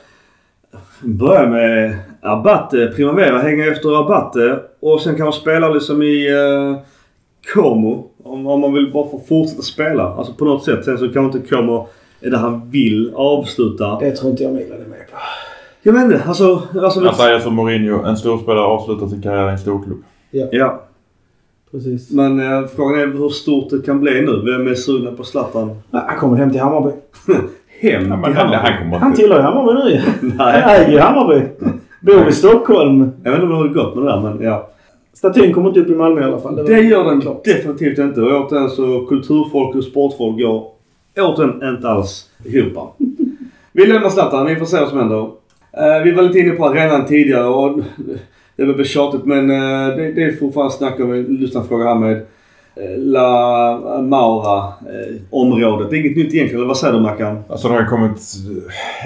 Börja med Abate, Primavera, hänga efter Abate och sen kan man spela liksom i uh, Como. Om, om man vill bara få fortsätta spela. Alltså på något sätt. Sen så kanske inte Como är det han vill avsluta. Det tror inte jag Milan är med på. Jag vet inte. Alltså... alltså Han säger som Mourinho, en storspelare avslutar sin karriär i en storklubb. ja. Precis. Men eh, frågan är hur stort det kan bli nu. Vem är sugen på Zlatan? Nej, Han kommer hem till Hammarby. Hem Ja, till Hammarby? han kommer Han tillhör ju Hammarby nu. Nej. Han äger ju Hammarby. Bor i Stockholm. Jag vet inte hur det gått med det där men ja. Statyn kommer inte upp i Malmö i alla fall. var Det gör den klart. definitivt inte. Och återigen så kulturfolk och sportfolk går återigen inte alls ihop. Vi lämnar Zlatan. Vi får se vad som händer. Eh, vi var lite inne på arenan tidigare och det var väl tjatigt men eh, det, det är fortfarande snack om en lyssnarfråga här med eh, La Maura eh, området. Det är inget nytt egentligen, eller vad säger du Mackan? Alltså det har kommit...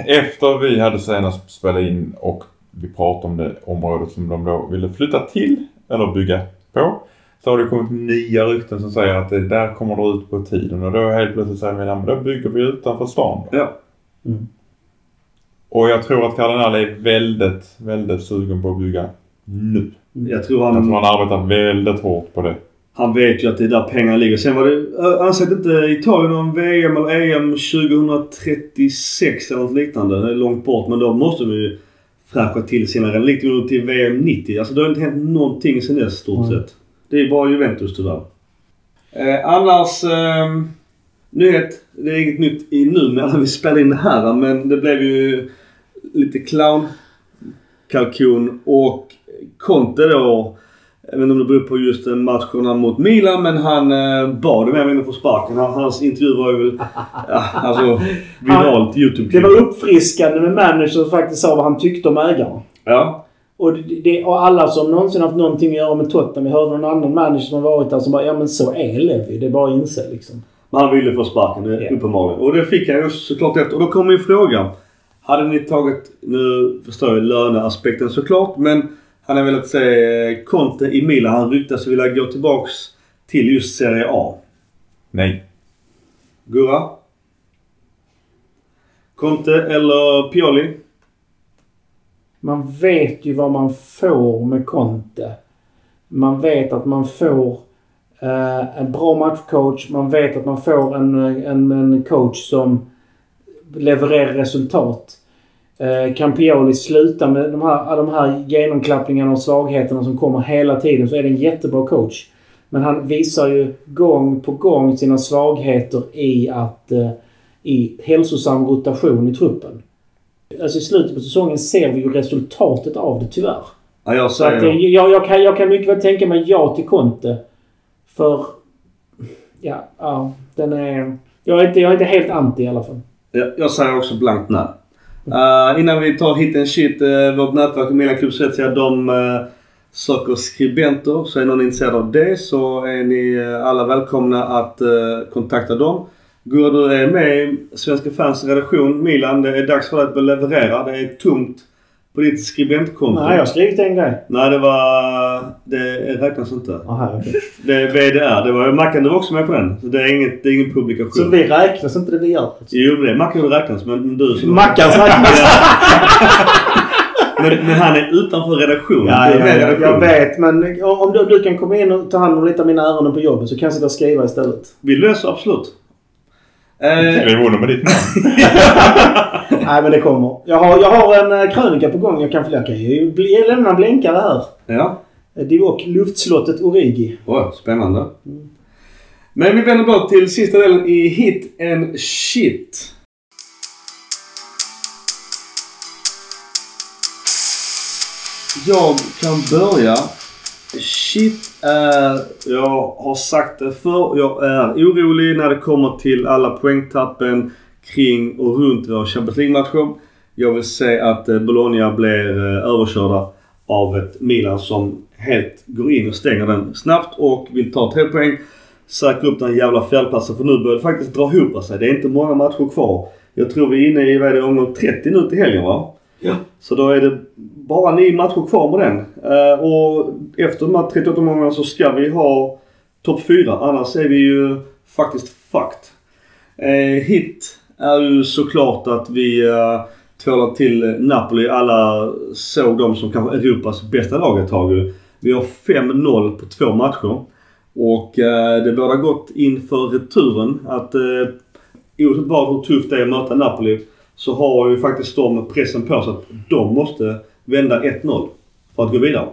Efter vi hade senast spelat in och vi pratade om det området som de då ville flytta till eller bygga på. Så har det kommit nya rykten som säger att det där kommer det ut på tiden och då helt plötsligt säger vi att då bygger vi utanför stan. då. Ja. Mm. Och jag tror att Cardinal är väldigt, väldigt sugen på att bygga nu. Jag tror Jag han... tror han arbetar väldigt hårt på det. Han vet ju att det är där pengarna ligger. Sen var det... Ansett inte Italien om VM eller EM 2036 eller något liknande. Det är långt bort. Men då måste de ju fräscha till sina redan. Likt ju till VM 90. Alltså det har inte hänt någonting sen dess stort Mm. sett. Det är bara Juventus tyvärr. Eh, annars... Eh, nyhet. Det är inget nytt i nu när vi spelar in det här. Men det blev ju lite clown kalkon och Conte då. Jag vet inte om det beror på just matcherna mot Milan men han eh, bad mer eller mindre få sparken. Han- Hans intervju var ju väl... Ja, alltså viralt YouTube-klipp. Det var uppfriskande med manager som faktiskt sa vad han tyckte om ägaren. Ja. Och, det, och alla som någonsin haft någonting att göra med Tottenham. Vi hörde någon annan manager som har varit där som bara ja men så är Levi. Det är bara att inse liksom. Men han ville få sparken det, Ja. uppenbarligen. Och det fick han ju såklart efter. Och då kommer ju frågan. Hade ni tagit, nu förstår jag löneaspekten såklart, men han har velat se eh, Conte i Milan. Han ryktas vilja gå tillbaks till just Serie A. Nej. Gurra? Conte eller Pioli? Man vet ju vad man får med Conte. Man vet att man får eh, en bra matchcoach. Man vet att man får en, en, en coach som levererar resultat. Eh, kan Pioli sluta med de här, de här genomklappningarna och svagheterna som kommer hela tiden så är det en jättebra coach. Men han visar ju gång på gång sina svagheter i att eh, i hälsosam rotation i truppen. Alltså i slutet på säsongen ser vi ju resultatet av det tyvärr. Ja, jag Så att, jag, jag, kan, jag kan mycket väl tänka mig ja till Conte. För... Ja, ja den är... Jag är inte, jag är inte helt anti i alla fall. Jag, jag säger också blankt nej. Uh, innan vi tar hit en shit, uh, vårt nätverk Milan Club Svezia, de eh, uh, söker skribenter. Så är någon intresserad av det så är ni uh, alla välkomna att uh, kontakta dem. Gurra, du är med i Svenska fans redaktion Milan. Det är dags för dig att börja leverera. Det är tomt på ditt skribentkonto. Nej, jag har skrivit en grej. Nej, det var... Det räknas inte. Aha, okej. Det är VDR. Det var Mackan, du var också med på den. Så det är, inget, det är ingen publikation. Så vi räknas inte det vi gör? Jo, det är Mackan räknas men du som... Mackans räknas. Men, men han är utanför redaktionen. Ja, Du är ja, med i ja, redaktionen. jag vet. Men om du, du kan komma in och ta hand om lite av mina ärenden på jobbet så kan jag sitta och skriva istället. Vi löser absolut. Eh, Skriv under med ditt namn. Nej, men det kommer. Jag har, jag har en eh, krönika på gång. Jag kan, jag kan ju bli, lämna en blänkare här. ja. Eh, Divock, luftslottet Origi. Oj, spännande. Men vi vänder blott till sista delen i Hit and Shit. Jag kan börja. Shit är... Jag har sagt det förr. Jag är orolig när det kommer till alla poängtappen kring och runt vår Champions League-matcher. Jag vill se att eh, Bologna blir eh, överkörda av ett Milan som helt går in och stänger den snabbt och vill ta tre poäng. Säkra upp den jävla fjärdeplatsen för nu börjar det faktiskt dra ihop sig. Det är inte många matcher kvar. Jag tror vi är inne i, vad är det, omgång 30 nu till helgen va? Ja. Så då är det bara nio matcher kvar med den. Eh, och efter de här 38 omgångarna så ska vi ha topp 4. Annars är vi ju faktiskt fucked. Eh, hit är ju såklart att vi eh, tvålar till Napoli. Alla såg dem som kanske Europas bästa lag ett tag ju. Vi har 5-0 på två matcher. Och eh, det båda gott inför returen att eh, oavsett vad hur tufft det är att möta Napoli så har ju faktiskt de pressen på sig att de måste vända 1-0 för att gå vidare.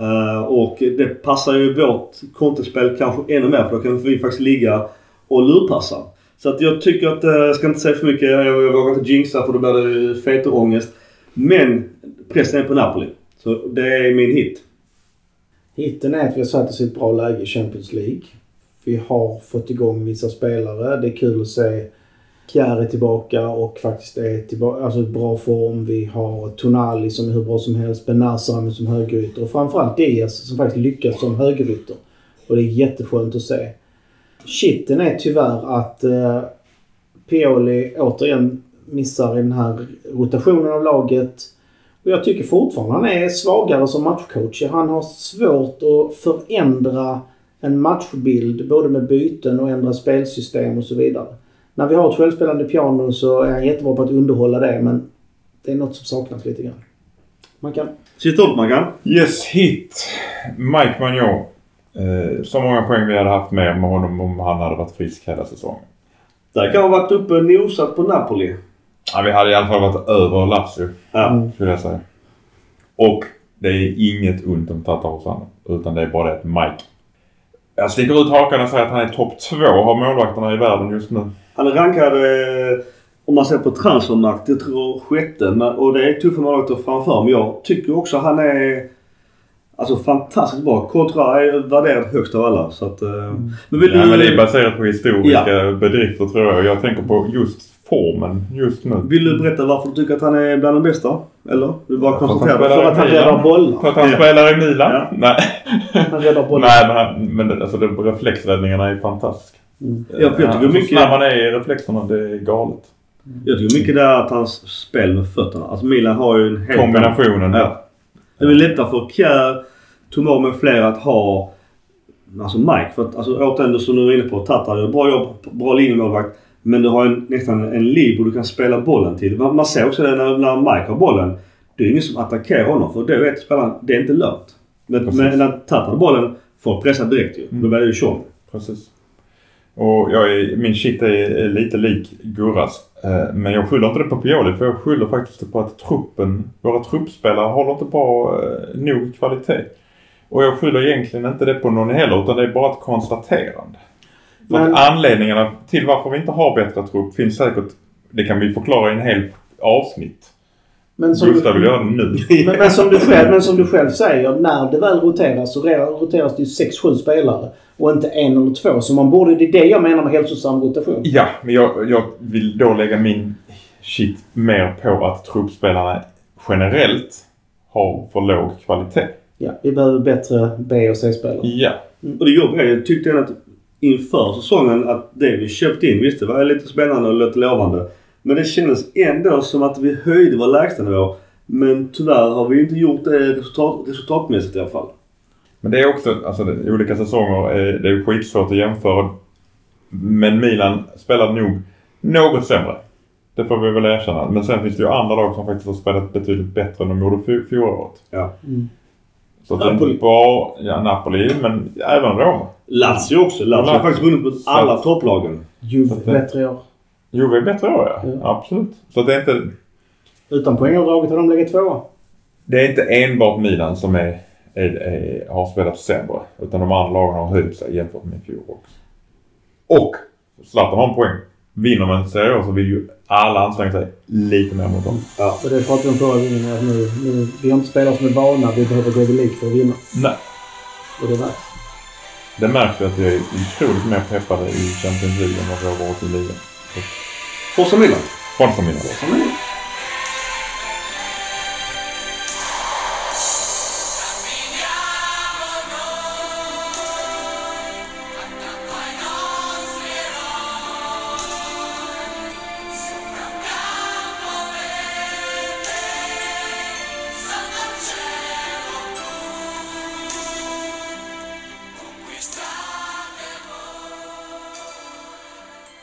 Uh, och det passar ju vårt kontospel kanske ännu mer för då kan vi faktiskt ligga och lurpassa. Så att jag tycker att, eh, jag ska inte säga för mycket, jag, jag vågar inte jinxa för då blir det feterångest. Men pressen är på Napoli. Så det är min hit. Hitten är att vi har satt oss i ett bra läge i Champions League. Vi har fått igång vissa spelare. Det är kul att se Kjär är tillbaka och faktiskt är tillbaka, alltså i bra form. Vi har Tonali som är hur bra som helst. Benazer som högerytter och framförallt Diaz som faktiskt lyckas som högerytter. Och det är jätteskönt att se. Shitten är tyvärr att eh, Pioli återigen missar i den här rotationen av laget. Och jag tycker fortfarande han är svagare som matchcoach. Han har svårt att förändra en matchbild både med byten och ändra spelsystem och så vidare. När vi har ett självspelande piano så är han jättebra på att underhålla det men det är något som saknas lite grann. Man kan... Sista ordet Mackan. Yes, hit. Mike Magnon. Eh, så många poäng vi hade haft med med honom om han hade varit frisk hela säsongen. Där kan ha varit uppe och nosat på Napoli. Ja, vi hade i alla fall varit över Lazio, Ja. Skulle jag säga. Och det är inget ont om Tatarosano. Utan det är bara det att Mike... Jag sticker ut hakan och säger att han är topp två av målvakterna i världen just nu. Han är rankad, eh, om man ser på transfermarkt, jag tror sjätte. Och det är tuffa målvakter framför. Men jag tycker också han är alltså fantastiskt bra. Kontra är värderad högst av alla. Så att, eh, men vill Ja, du, men det är baserat på historiska bedrifter tror jag. Jag tänker på just formen just nu. vill du berätta varför du tycker att han är bland de bästa? Eller? Du bara För att han konstaterar. För att han räddar bollar. För att han spelar i Milan? Ja. Nej. Han räddar bollar. Nej, men, han, men alltså, de reflexräddningarna är fantastiska. Mm. Ja, jag tycker så mycket- snabb han är i reflexerna, det är galet. Jag tycker mycket det är att hans spel med fötterna. Alltså Milan har ju en helt Kombinationen. Ja. Det är väl lättare för Kjär, Tomor med flera att ha alltså Mike. För att alltså, återigen som du var inne på. Tatar gör bra jobb, bra linjemålvakt. Men du har en, nästan en libero du kan spela bollen till. Man, man ser också det när, när Mike har bollen. Det är ingen som attackerar honom för då vet spelaren det är inte lönt. Men, men när Tatar har bollen får pressa direkt ju. Då blir det ju tjong. Precis. Och jag är, min shit är, är lite lik Gurras. Eh, men jag skyller inte det på Pioli för jag skyller faktiskt på att truppen, våra truppspelare håller inte bra eh, nog kvalitet. Och jag skyller egentligen inte det på någon heller utan det är bara ett konstaterande. För Men- att anledningarna till varför vi inte har bättre trupp finns säkert, det kan vi förklara i en hel avsnitt. Men som, Gustav vill göra det nu. men, men, som du själv, men som du själv säger, när det väl roteras så roteras det ju 6-7 spelare. Och inte en eller två. Så man borde, det är det jag menar med hälsosam rotation. Ja, men jag, jag vill då lägga min shit mer på att truppspelarna generellt har för låg kvalitet. Ja, vi behöver bättre B och C-spelare. Ja. Och det jobbiga är, jag tyckte ändå att inför säsongen att det vi köpte in, visst det var lite spännande och lite lovande. Men det kändes ändå som att vi höjde vår lägstanivå. Men tyvärr har vi inte gjort det resultat, resultatmässigt i alla fall. Men det är också, alltså det, olika säsonger, är, det är skitsvårt att jämföra. Men Milan spelade nog något sämre. Det får vi väl erkänna. Men sen finns det ju andra lag som faktiskt har spelat betydligt bättre än de gjorde fj- fjolåret. Ja. Mm. Så att det är Napoli. inte bara ja, Napoli, men även Roma. Lazio också. Lazio har faktiskt vunnit mot alla topplagen. Juve det- bättre i år. Juve är bättre år ja. Ja. Absolut. Så det är inte... Utan poängavdraget har de legat tvåa. Det är inte enbart Milan som är, är, är, har spelat sämre. Utan de andra lagen har höjt sig jämfört med i fjol också. Och Zlatan har en poäng. Vinner man Serie så vill ju alla anstränga sig lite mer mot dem. Ja. Och det pratade vi om förra gången. Att nu, nu, vi har inte spelare som är vana. Vi behöver gå League för att vinna. Nej. Och det är dags. Det märks ju att vi är otroligt mer peppade i Champions League än vad vi har varit i ligan. Forza Milan. Forza Milan. Forza Milan.